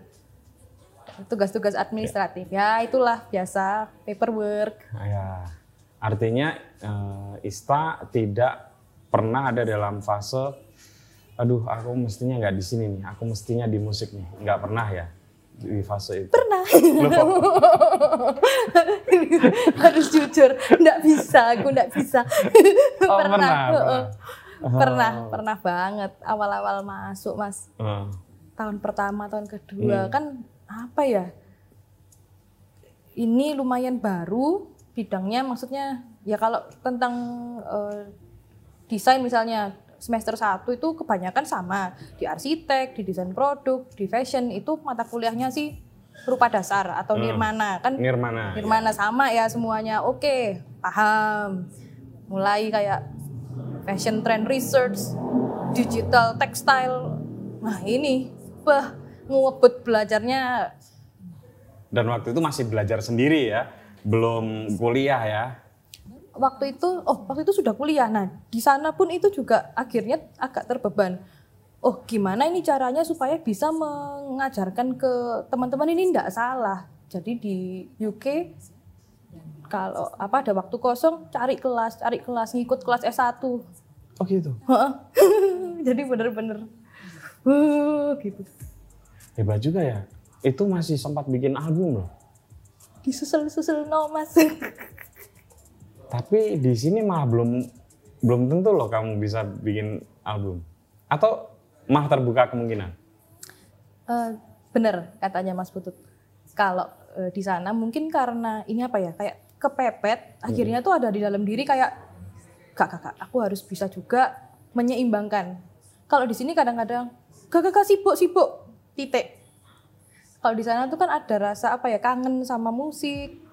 tugas-tugas administratif. Ya. Itulah biasa paperwork. Nah, ya. Artinya eh, Ista tidak pernah ada dalam fase aduh aku mestinya nggak di sini nih, aku mestinya di musik nih. Nggak pernah ya di fase itu. pernah harus jujur nggak bisa aku nggak bisa Oh, pernah pernah, pernah. pernah Oh. pernah banget awal-awal masuk mas Eh, tahun pertama tahun kedua Hmm. kan apa ya ini lumayan baru bidangnya maksudnya ya kalau tentang eh, desain misalnya semester 1 itu kebanyakan sama di arsitek, di desain produk, di fashion itu mata kuliahnya sih berupa dasar atau Hmm. nirmana kan Nirmana. Nirmana sama ya semuanya. Oke, paham. Mulai kayak fashion trend research, digital textile. Nah, ini bah ngebut belajarnya Dan waktu itu masih belajar sendiri ya, belum kuliah ya. Waktu itu oh waktu itu sudah kuliah. Nah, di sana pun itu juga akhirnya agak terbeban. Oh, gimana ini caranya supaya bisa mengajarkan ke teman-teman ini tidak salah. Jadi di UK kalau apa ada waktu kosong cari kelas, cari kelas ngikut kelas S1. Oh gitu. Jadi bener-bener uh, gitu. Hebat juga ya. Itu masih sempat bikin album loh. Disusul-susul no mas. Tapi di sini malah belum belum tentu loh kamu bisa bikin album. Atau malah terbuka kemungkinan. Eh, bener katanya Mas Putut. Kalau eh, di sana mungkin karena ini apa ya kayak kepepet, akhirnya tuh ada di dalam diri kayak kak kakak aku harus bisa juga menyeimbangkan. Kalau di sini kadang-kadang gak kakak sibuk sibuk titik. Kalau di sana tuh kan ada rasa apa ya kangen sama musik,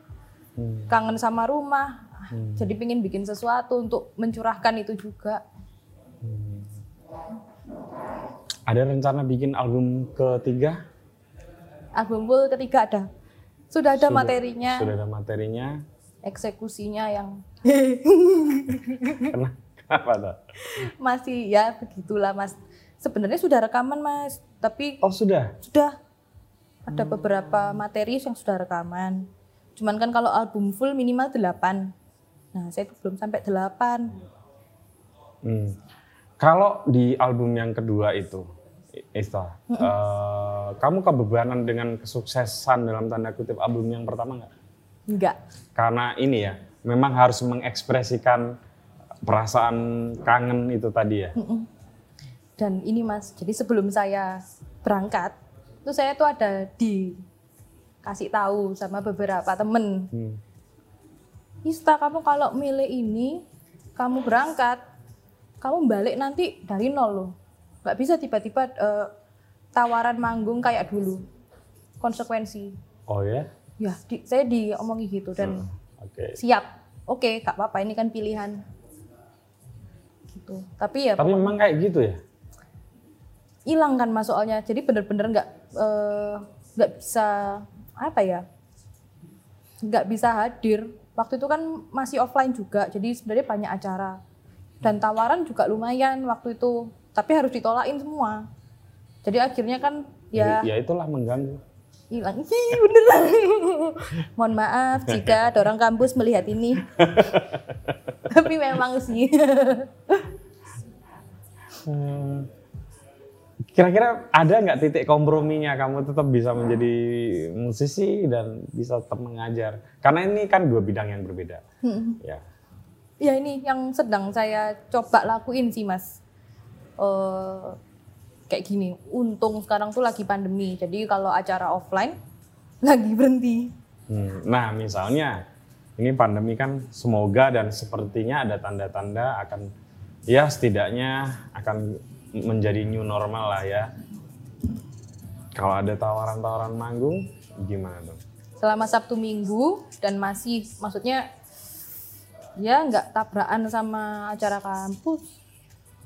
Hmm. kangen sama rumah. Jadi pengen bikin sesuatu untuk mencurahkan itu juga. Ada rencana bikin album ketiga? Album full ketiga ada. Sudah ada Sudah- materinya, Sudah ada materinya. eksekusinya yang Kenapa? Kenapa tuh? masih ya begitulah Mas. Sebenarnya sudah rekaman Mas, tapi Oh sudah. sudah ada beberapa materi yang sudah rekaman. Cuman kan kalau album full minimal 8. Nah, saya itu belum sampai 8. Hmm. Kalau di album yang kedua itu, Ista, eh, kamu kebebanan dengan kesuksesan dalam tanda kutip album yang pertama nggak? Enggak. Karena ini ya, memang harus mengekspresikan perasaan kangen itu tadi ya. Dan ini Mas, jadi sebelum saya berangkat, itu saya tuh ada di kasih tahu sama beberapa temen Hmm. Ista kamu kalau milih ini kamu berangkat kamu balik nanti dari nol loh. Nggak bisa tiba-tiba eh, tawaran manggung kayak dulu. Konsekuensi. Oh ya? ya di- saya diomongi gitu dan Oke. siap. Oke gak apa-apa ini kan pilihan. Gitu. Tapi ya Tapi memang kayak gitu ya? hilang kan mas soalnya. Jadi bener-bener nggak eh, nggak bisa apa ya? Nggak bisa hadir waktu itu kan masih offline juga jadi sebenarnya banyak acara. Dan tawaran juga lumayan waktu itu tapi harus ditolakin semua. Jadi akhirnya kan ya Ya itulah mengganggu. hilang. Ih, beneran mohon maaf jika ada orang kampus melihat ini. Tapi memang sih. Hmm. Kira-kira ada nggak titik komprominya kamu tetap bisa menjadi musisi dan bisa tetap mengajar? Karena ini kan dua bidang yang berbeda. Ya. Ya ini yang sedang saya coba lakuin sih mas. Eh, kayak gini, untung sekarang tuh lagi pandemi, jadi kalau acara offline lagi berhenti. Hmm, Nah, misalnya ini pandemi kan semoga dan sepertinya ada tanda-tanda akan ya setidaknya akan menjadi new normal lah ya. Kalau ada tawaran-tawaran manggung gimana dong? Selama Sabtu Minggu dan masih, maksudnya ya nggak tabrakan sama acara kampus,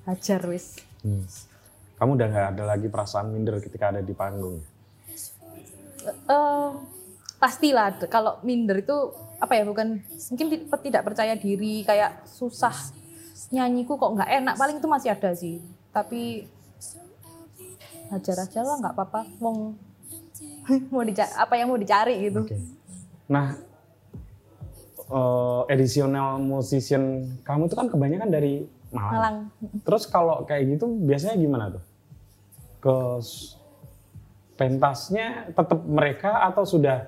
hajar wis. Hmm. Kamu udah nggak ada lagi perasaan minder ketika ada di panggung. Eh, pastilah kalau minder itu apa ya bukan mungkin ti- tidak percaya diri kayak susah nyanyiku kok nggak enak paling itu masih ada sih tapi hajar aja lah nggak apa-apa wong mau dicari apa yang mau dicari gitu. Oke. Nah, eh, additional musician kamu itu kan kebanyakan dari Malang. Malang. Terus kalau kayak gitu biasanya gimana tuh? Ke pentasnya tetap mereka atau sudah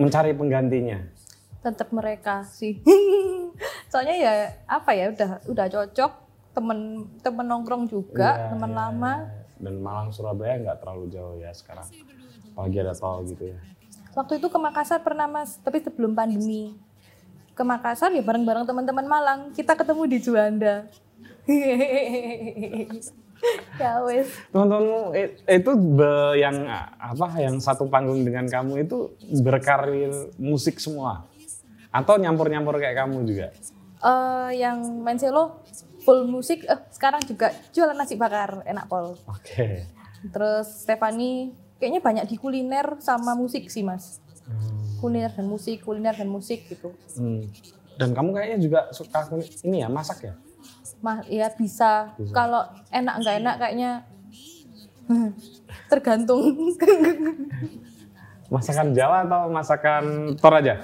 mencari penggantinya? tetap mereka sih soalnya ya apa ya udah udah cocok temen temen nongkrong juga Iya, temen iya, lama iya. Dan Malang Surabaya nggak terlalu jauh ya sekarang. Apalagi ada tol gitu ya. waktu itu ke Makassar pernah mas tapi sebelum pandemi ke Makassar ya bareng-bareng teman-teman Malang kita ketemu di Juanda ya wes Teman-temanmu i- itu yang apa yang satu panggung dengan kamu itu berkarir musik semua atau nyampur-nyampur kayak kamu juga? Eh, yang main cello full musik eh, sekarang juga jualan nasi bakar enak pol Oke. terus Stefani kayaknya banyak di kuliner sama musik sih mas kuliner dan musik kuliner dan musik gitu Hmm. Dan kamu kayaknya juga suka ini ya masak ya? Mah, ya bisa. Bisa. Kalau enak nggak enak kayaknya tergantung. Masakan Jawa atau masakan Toraja?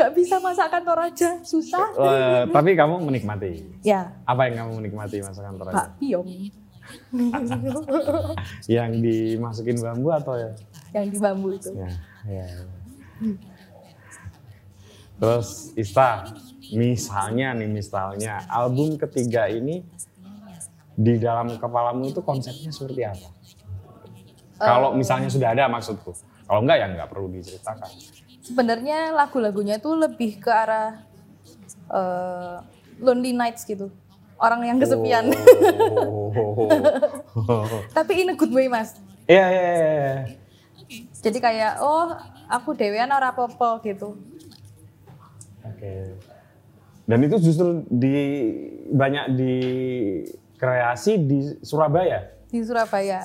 Nggak bisa masakan Toraja, susah. Eh, tapi kamu menikmati. Ya, Apa yang kamu menikmati masakan Toraja? Pak Piong Yang dimasukin bambu atau ya? yang di bambu itu. Ya, ya. ya. Terus Ista, misalnya nih misalnya album ketiga ini di dalam kepalamu itu konsepnya seperti apa? Kalau misalnya sudah ada maksudku. Kalau enggak ya enggak perlu diceritakan. Sebenarnya lagu-lagunya itu lebih ke arah eh, Lonely Nights gitu. Orang yang kesepian. Oh. Tapi in a good way, Mas. Iya, iya, iya, iya. Jadi kayak oh, aku dewean ora apa-apa gitu. Oke. Dan itu justru di banyak di kreasi di Surabaya. Di Surabaya.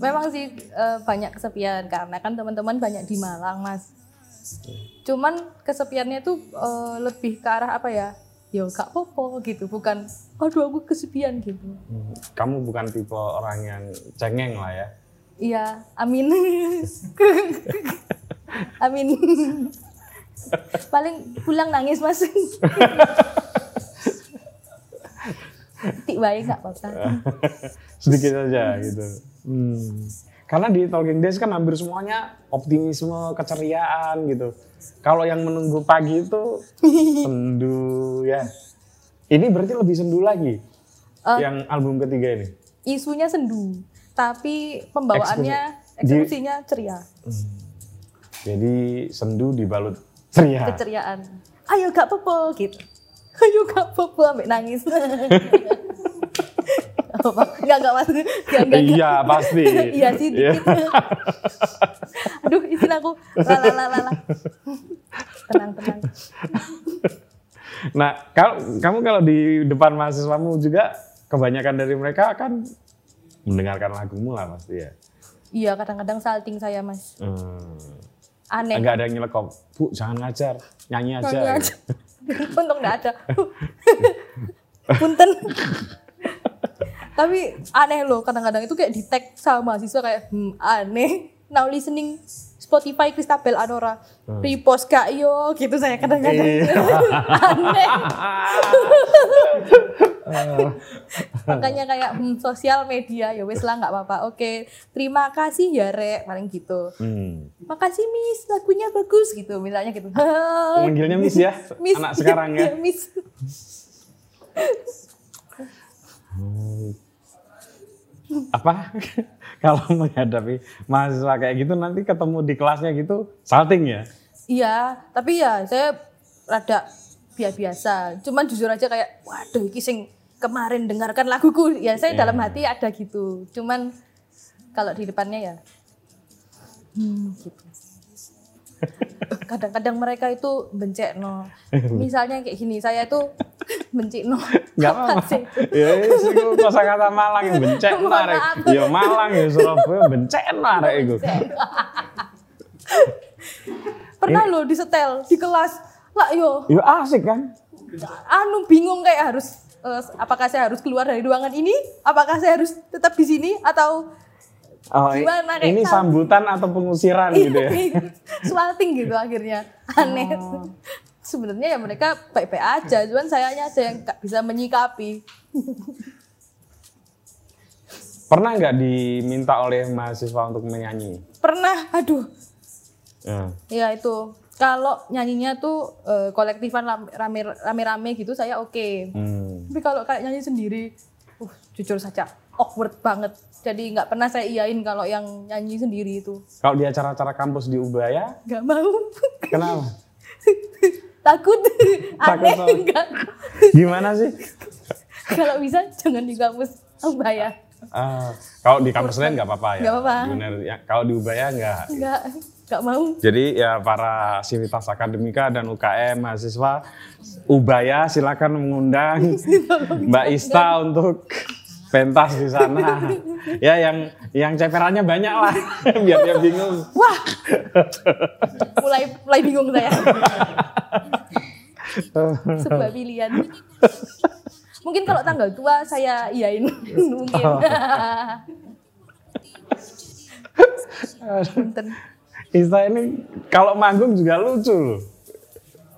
Memang sih eh, banyak kesepian karena kan teman-teman banyak di Malang, Mas. Cuman kesepiannya tuh eh, lebih ke arah apa ya? Ya gak popo gitu, bukan aduh aku kesepian gitu. Hmm, Kamu bukan tipe orang yang cengeng lah ya. Iya, amin. amin. Paling pulang nangis, Mas. Tik baik gak apa-apa. Sedikit aja gitu. Hmm. Karena di Talking Days kan hampir semuanya optimisme, keceriaan gitu. Kalau yang menunggu pagi itu sendu ya. Ini berarti lebih sendu lagi. Eh. yang album ketiga ini. Isunya sendu, tapi pembawaannya eksekusinya ceria. Jadi sendu dibalut ceria. keceriaan. Ayo gak apa-apa gitu. Ayo gak apa-apa ambek nangis. Enggak enggak mas. Enggak. enggak. Iya pasti. Iya sih Iya. dikit. Aduh izin aku. Lala lala lala. Tenang tenang. Nah, kalau kamu kalau di depan mahasiswamu juga kebanyakan dari mereka akan mendengarkan lagumu lah pasti ya. Iya kadang-kadang salting saya mas. Hmm. Aneh. Enggak ada yang nyelekop. Bu, jangan ngajar, nyanyi aja. Nyanyi aja. Untung enggak ada. Punten. Tapi aneh loh kadang-kadang itu kayak di tag sama mahasiswa kayak hmm, aneh. Now listening Spotify Kristabel Anora. Repost gak yo gitu saya kadang-kadang. Iya. aneh. Makanya kayak hmm, sosial media ya wes lah nggak apa-apa. Oke, terima kasih ya Rek paling gitu. Hmm. Makasih Miss, lagunya bagus gitu misalnya gitu. Manggilnya Miss ya, Miss. anak sekarang ya. Iya, Miss. Apa? kalau menghadapi mahasiswa kayak gitu nanti ketemu di kelasnya gitu salting ya? Iya, tapi ya saya rada biasa. Cuman jujur aja kayak, waduh, iki sing kemarin dengarkan laguku. Ya saya dalam hati ada gitu. Cuman kalau di depannya ya, hmm, gitu. Kadang-kadang mereka itu bencek no. Misalnya kayak gini, saya itu benci no. Enggak apa-apa. Ya wis iku kosakata Malang yang bencen Mohon arek. maaf. Ya Malang ya Surabaya bencen arek iku. Pernah loh disetel di kelas. Lah yo, Ya asik kan? anu bingung kayak harus eh, apakah saya harus keluar dari ruangan ini apakah saya harus tetap di sini atau Oh, Gimana kayak ini sambutan atau pengusiran gitu ya? Swalting gitu akhirnya. Aneh. Sebenarnya ya mereka baik-baik aja, cuman sayanya aja yang nggak bisa menyikapi. Pernah nggak diminta oleh mahasiswa untuk menyanyi? Pernah, aduh, Ya. ya itu. Kalau nyanyinya tuh eh, kolektifan ram- rame- rame-rame gitu saya oke. Hmm. Tapi kalau kayak nyanyi sendiri, uh, jujur saja awkward banget. Jadi nggak pernah saya iyain kalau yang nyanyi sendiri itu. Kalau di acara-acara kampus di Ubaya, Nggak mau. kenapa? Takut. Takut Aneh. apa? Nggak. Gimana sih? kalau bisa jangan di kampus Ubaya. Ah, kalau di kampus lain nggak apa-apa ya. Nggak apa-apa. Ya, kalau di Ubaya nggak. Nggak, nggak mau. Jadi ya para sivitas akademika dan UKM mahasiswa Ubaya silakan mengundang Mbak Ista untuk pentas di sana. Ya yang yang ceperannya banyak lah biar dia bingung. Wah, mulai mulai bingung saya. Sebuah pilihan. Mungkin kalau tanggal tua saya iyain mungkin. Punten. Ista ini kalau manggung juga lucu loh.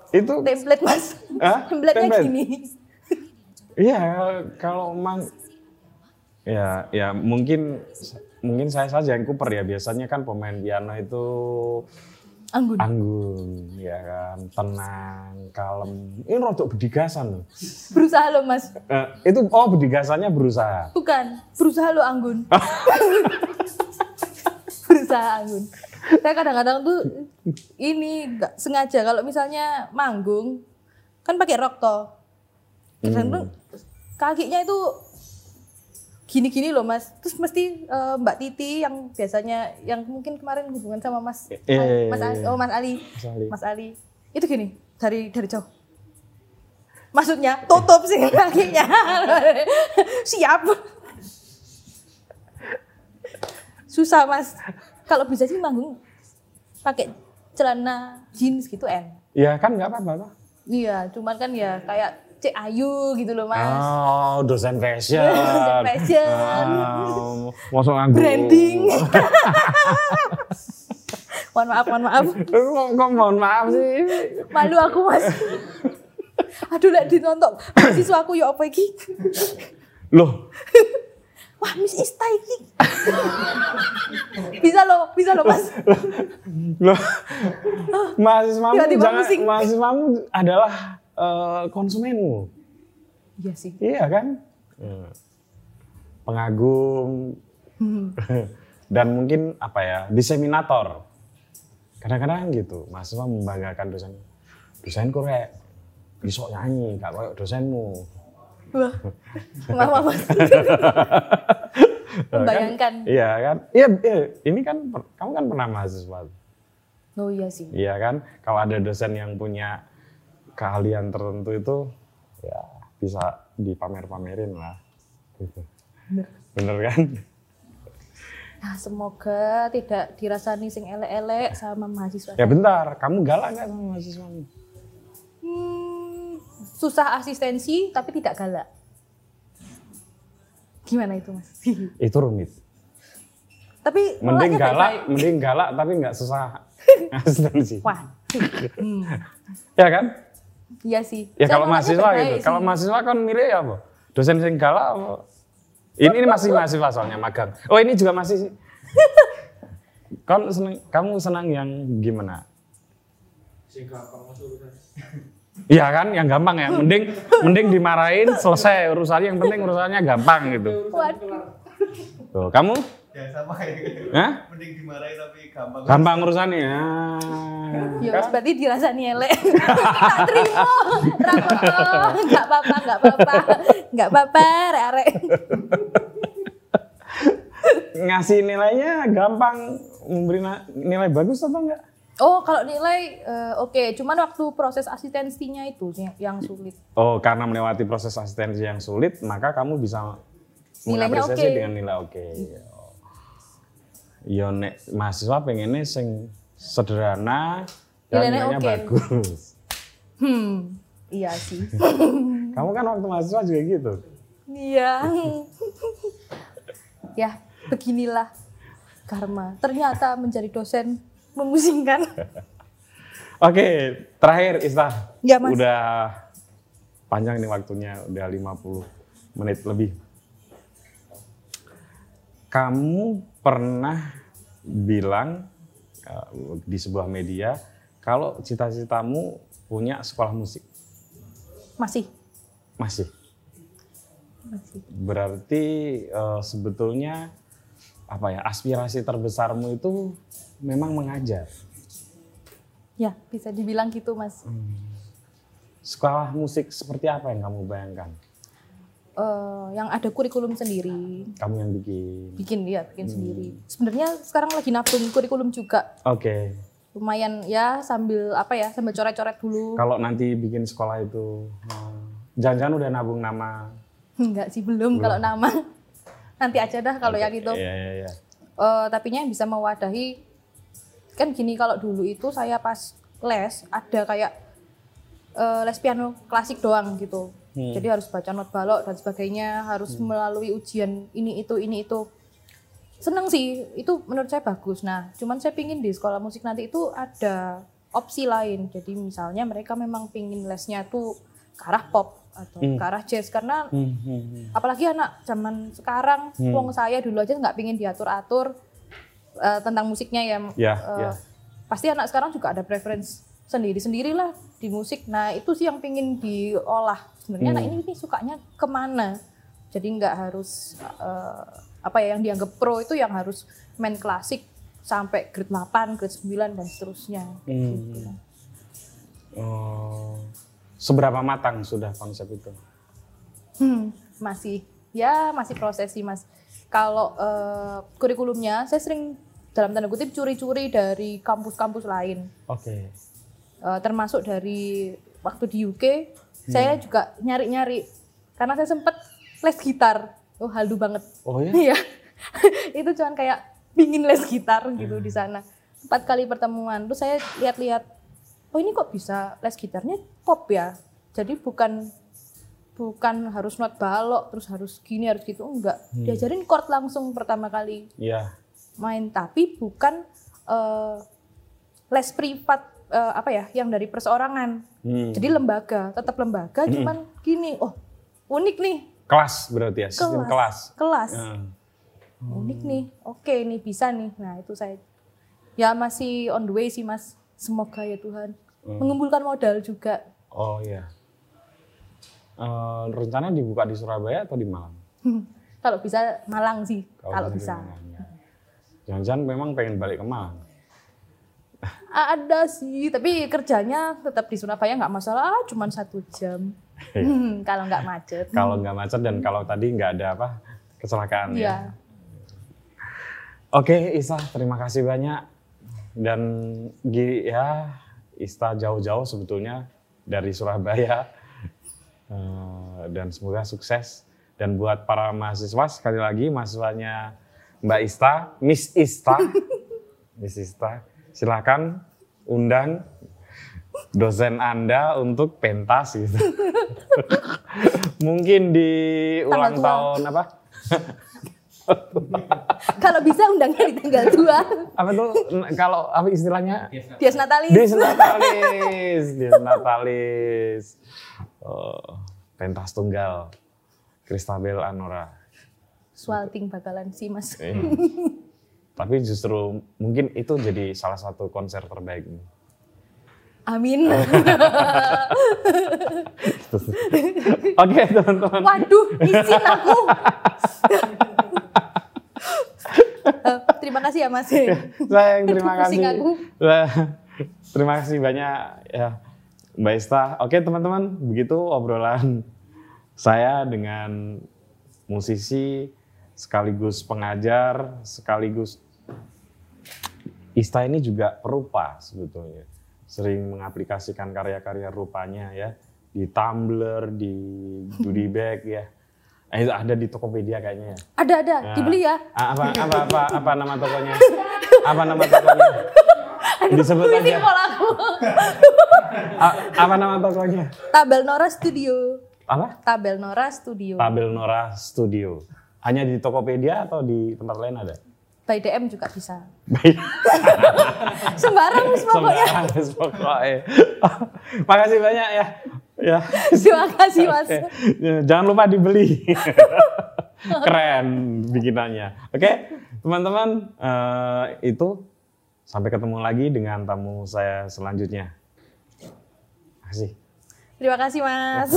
Itu Template mas. Hah? Template-nya Template? gini. Iya, kalau mang ya ya mungkin mungkin saya saja yang kuper ya. Biasanya kan pemain piano itu Anggun. anggun, ya kan, tenang, kalem. Ini rodok bedigasan loh. Berusaha lo mas. Eh, itu oh bedigasannya berusaha. Bukan. Berusaha lo Anggun. Berusaha Anggun. Saya kadang-kadang tuh ini nggak sengaja kalau misalnya manggung kan pakai rok toh. Kadang tuh kakinya itu gini-gini loh mas. Terus mesti eh, Mbak Titi yang biasanya yang mungkin kemarin hubungan sama Mas Eh, Mas Ali, oh Mas Ali, Mas Ali. Mas Ali itu gini dari dari jauh. Maksudnya tutup sih kakinya. Siap. Susah mas. Kalau bisa sih manggung pakai celana jeans gitu en. Ya kan nggak apa-apa. Iya, cuman kan ya kayak Cek Ayu gitu loh mas. Oh, dosen fashion. Dosen fashion. Ah, masuk anggun. Branding. mohon maaf, mohon maaf. Kok, kok mohon maaf sih? Malu aku mas. Aduh, lek ditonton mahasiswa aku ya apa iki? Loh, Wah, Miss Ista iki. bisa loh, bisa loh mas. loh. Mahasiswamu Tiba-tiba jangan mahasiswamu adalah eh, konsumenmu. Iya sih. Iya kan? Pengagum dan mungkin apa ya diseminator. Kadang-kadang gitu, mahasiswa membanggakan dosen. Dosenku rek, bisa nyanyi, gak kayak dosenmu. Wah, maaf mas. Membayangkan. Iya kan? Iya, iya, ini kan kamu kan pernah mahasiswa. Oh iya sih. Iya kan? Kalau ada dosen yang punya keahlian tertentu itu ya bisa dipamer-pamerin lah. Gitu. Bener. Bener kan? Nah, semoga tidak dirasani sing elek-elek sama mahasiswa. Ya bentar, kamu galak nggak sama mahasiswamu? Hmm, susah asistensi tapi tidak galak. Gimana itu mas? Itu rumit. tapi Mending galak, baik-baik. mending galak tapi nggak susah asistensi. Wah, hmm, Ya kan? Iya sih. Ya kalau mahasiswa gitu. Kalau mahasiswa kan milih ya apa? Dosen sing galak apa? Ini, ini masih mahasiswa soalnya magang. Oh ini juga masih sih. Kamu seneng, kamu senang yang gimana? Iya kan, yang gampang ya. Mending mending dimarahin selesai urusannya. Yang penting urusannya gampang gitu. Waduh. Tuh, kamu? Ya sama kayak gitu. Hah? Mending dimarahin tapi gampang. Gampang urusannya. Ah. Ya mas, berarti dirasani elek. tak terima. Rapopo. Enggak apa-apa, enggak apa-apa. Enggak apa-apa, rek-rek. Ngasih nilainya gampang, memberi nilai bagus atau enggak? Oh, kalau nilai eh, oke, cuman waktu proses asistensinya itu yang, sulit. Oh, karena melewati proses asistensi yang sulit, maka kamu bisa Nilainya mengapresiasi oke. dengan nilai oke. Yo nek mahasiswa pengennya sing sederhana dan Nilainya oke. bagus. Hmm, iya sih. Kamu kan waktu mahasiswa juga gitu. Iya. ya, beginilah. karma. Ternyata menjadi dosen memusingkan. Oke, terakhir Ista. Ya, Mas. Udah panjang nih waktunya, udah 50 menit lebih. Kamu pernah bilang uh, di sebuah media kalau cita-citamu punya sekolah musik. Masih. Masih. Masih. Berarti uh, sebetulnya apa ya aspirasi terbesarmu itu memang mengajar. Ya, bisa dibilang gitu, Mas. Sekolah musik seperti apa yang kamu bayangkan? Eh, yang ada kurikulum sendiri. Kamu yang bikin. Bikin ya, bikin sendiri. Sebenarnya sekarang lagi nabung kurikulum juga. Oke. Lumayan ya sambil apa ya, sambil coret-coret dulu. Kalau nanti bikin sekolah itu, hmm, jangan-jangan udah nabung nama. Enggak sih belum, kalau nama. Nanti aja dah kalau yang itu. Iya, iya, iya. Tapinya yang bisa mewadahi kan gini kalau dulu itu saya pas les ada kayak eh, les piano klasik doang gitu Hmm. jadi harus baca not balok dan sebagainya harus melalui ujian ini itu ini itu. Seneng sih itu menurut saya bagus. Nah cuman saya pingin di sekolah musik nanti itu ada opsi lain. Jadi misalnya mereka memang pingin lesnya tuh ke arah pop atau ke arah jazz. Karena Hmm, hmm, hmm. apalagi anak zaman sekarang wong saya dulu aja nggak pingin diatur atur eh, tentang musiknya ya. Ya, Eh, ya. pasti anak sekarang juga ada preference sendiri sendirilah di musik nah itu sih yang pingin diolah sebenarnya anak ini, ini sukanya ke mana jadi nggak harus eh, apa ya yang dianggap pro itu yang harus main klasik sampai grade 8, grade 9 dan seterusnya gitu. Oh, seberapa matang sudah konsep itu? Hmm, masih ya masih proses sih mas. Kalau eh, kurikulumnya saya sering dalam tanda kutip curi-curi dari kampus-kampus lain, Oke. Eh, termasuk dari waktu di UK saya juga nyari-nyari karena saya sempet les gitar. Oh haldu banget. Oh ya? Iya. itu cuman kayak pingin les gitar gitu di sana. Empat kali pertemuan. Terus saya lihat-lihat, oh ini kok bisa les gitarnya pop ya. Jadi bukan bukan harus not balok terus harus gini harus gitu enggak. Diajarin chord langsung pertama kali Iya. main tapi bukan eh, les privat eh, apa ya yang dari perseorangan. Hmm. Jadi lembaga, tetap lembaga cuman gini, oh unik nih Kelas berarti ya, sistem kelas. kelas Hmm. unik nih oke nih bisa nih nah itu saya ya masih on the way sih mas semoga ya Tuhan mengumpulkan modal juga Oh iya. Eh, rencana dibuka di Surabaya atau di Malang? kalau bisa Malang sih kalau di bisa ya. Jangan-jangan memang pengen balik ke Malang. Ada sih tapi kerjanya tetap di Surabaya nggak masalah ah, cuman satu jam Hmm, kalau nggak macet Kalau nggak macet dan kalau tadi nggak ada apa kecelakaan ya. Iya. Oke, Ista, terima kasih banyak. Dan ya, Ista jauh-jauh sebetulnya dari Surabaya. Eh, dan semoga sukses. Dan buat para mahasiswa, sekali lagi mahasiswanya Mbak Ista, Miss Ista, Miss Ista, silakan undang dosen Anda untuk pentas gitu. Mungkin di ulang tahun apa? kalau bisa undangnya di tanggal 2 apa tuh? Kalau apa istilahnya? Dias Natalis. Dies Natalis Dies Natalis. Oh, pentas tunggal Kristabel Anora. Swalting bakalan sih mas. Eh, tapi justru mungkin itu jadi salah satu konser terbaik Amin. Oke teman-teman. Waduh, izin aku. Terima kasih ya Mas. saya yang terima kasih terima kasih banyak ya Mbak Ista. Oke teman-teman begitu obrolan saya dengan musisi sekaligus pengajar sekaligus Ista ini juga perupa sebetulnya sering mengaplikasikan karya-karya rupanya ya di Tumblr di goodie bag ya Eh, ada di Tokopedia kayaknya ya Ada ada, Nah, dibeli ya. Apa apa apa apa nama tokonya? Apa nama tokonya? Disebut aja. Simpel aku. A- apa nama tokonya? Tabel Nora Studio. Apa? Tabel Nora Studio. Tabel Nora Studio. Hanya di Tokopedia atau di tempat lain ada? By DM juga bisa. Baik. Sembarang pokoknya. Sembarang, pokoknya. Makasih banyak ya. Ya. Terima kasih Mas. Oke. Ya, Jangan lupa dibeli. Keren bikinannya. Oke, teman-teman eh, itu sampai ketemu lagi dengan tamu saya selanjutnya. Makasih. Terima kasih Mas.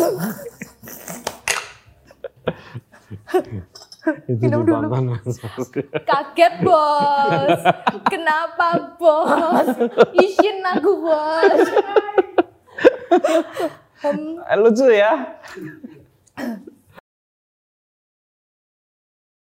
Itu Minum dulu. Mas. Kaget bos. Kenapa bos? Izin aku bos. Lucu ya.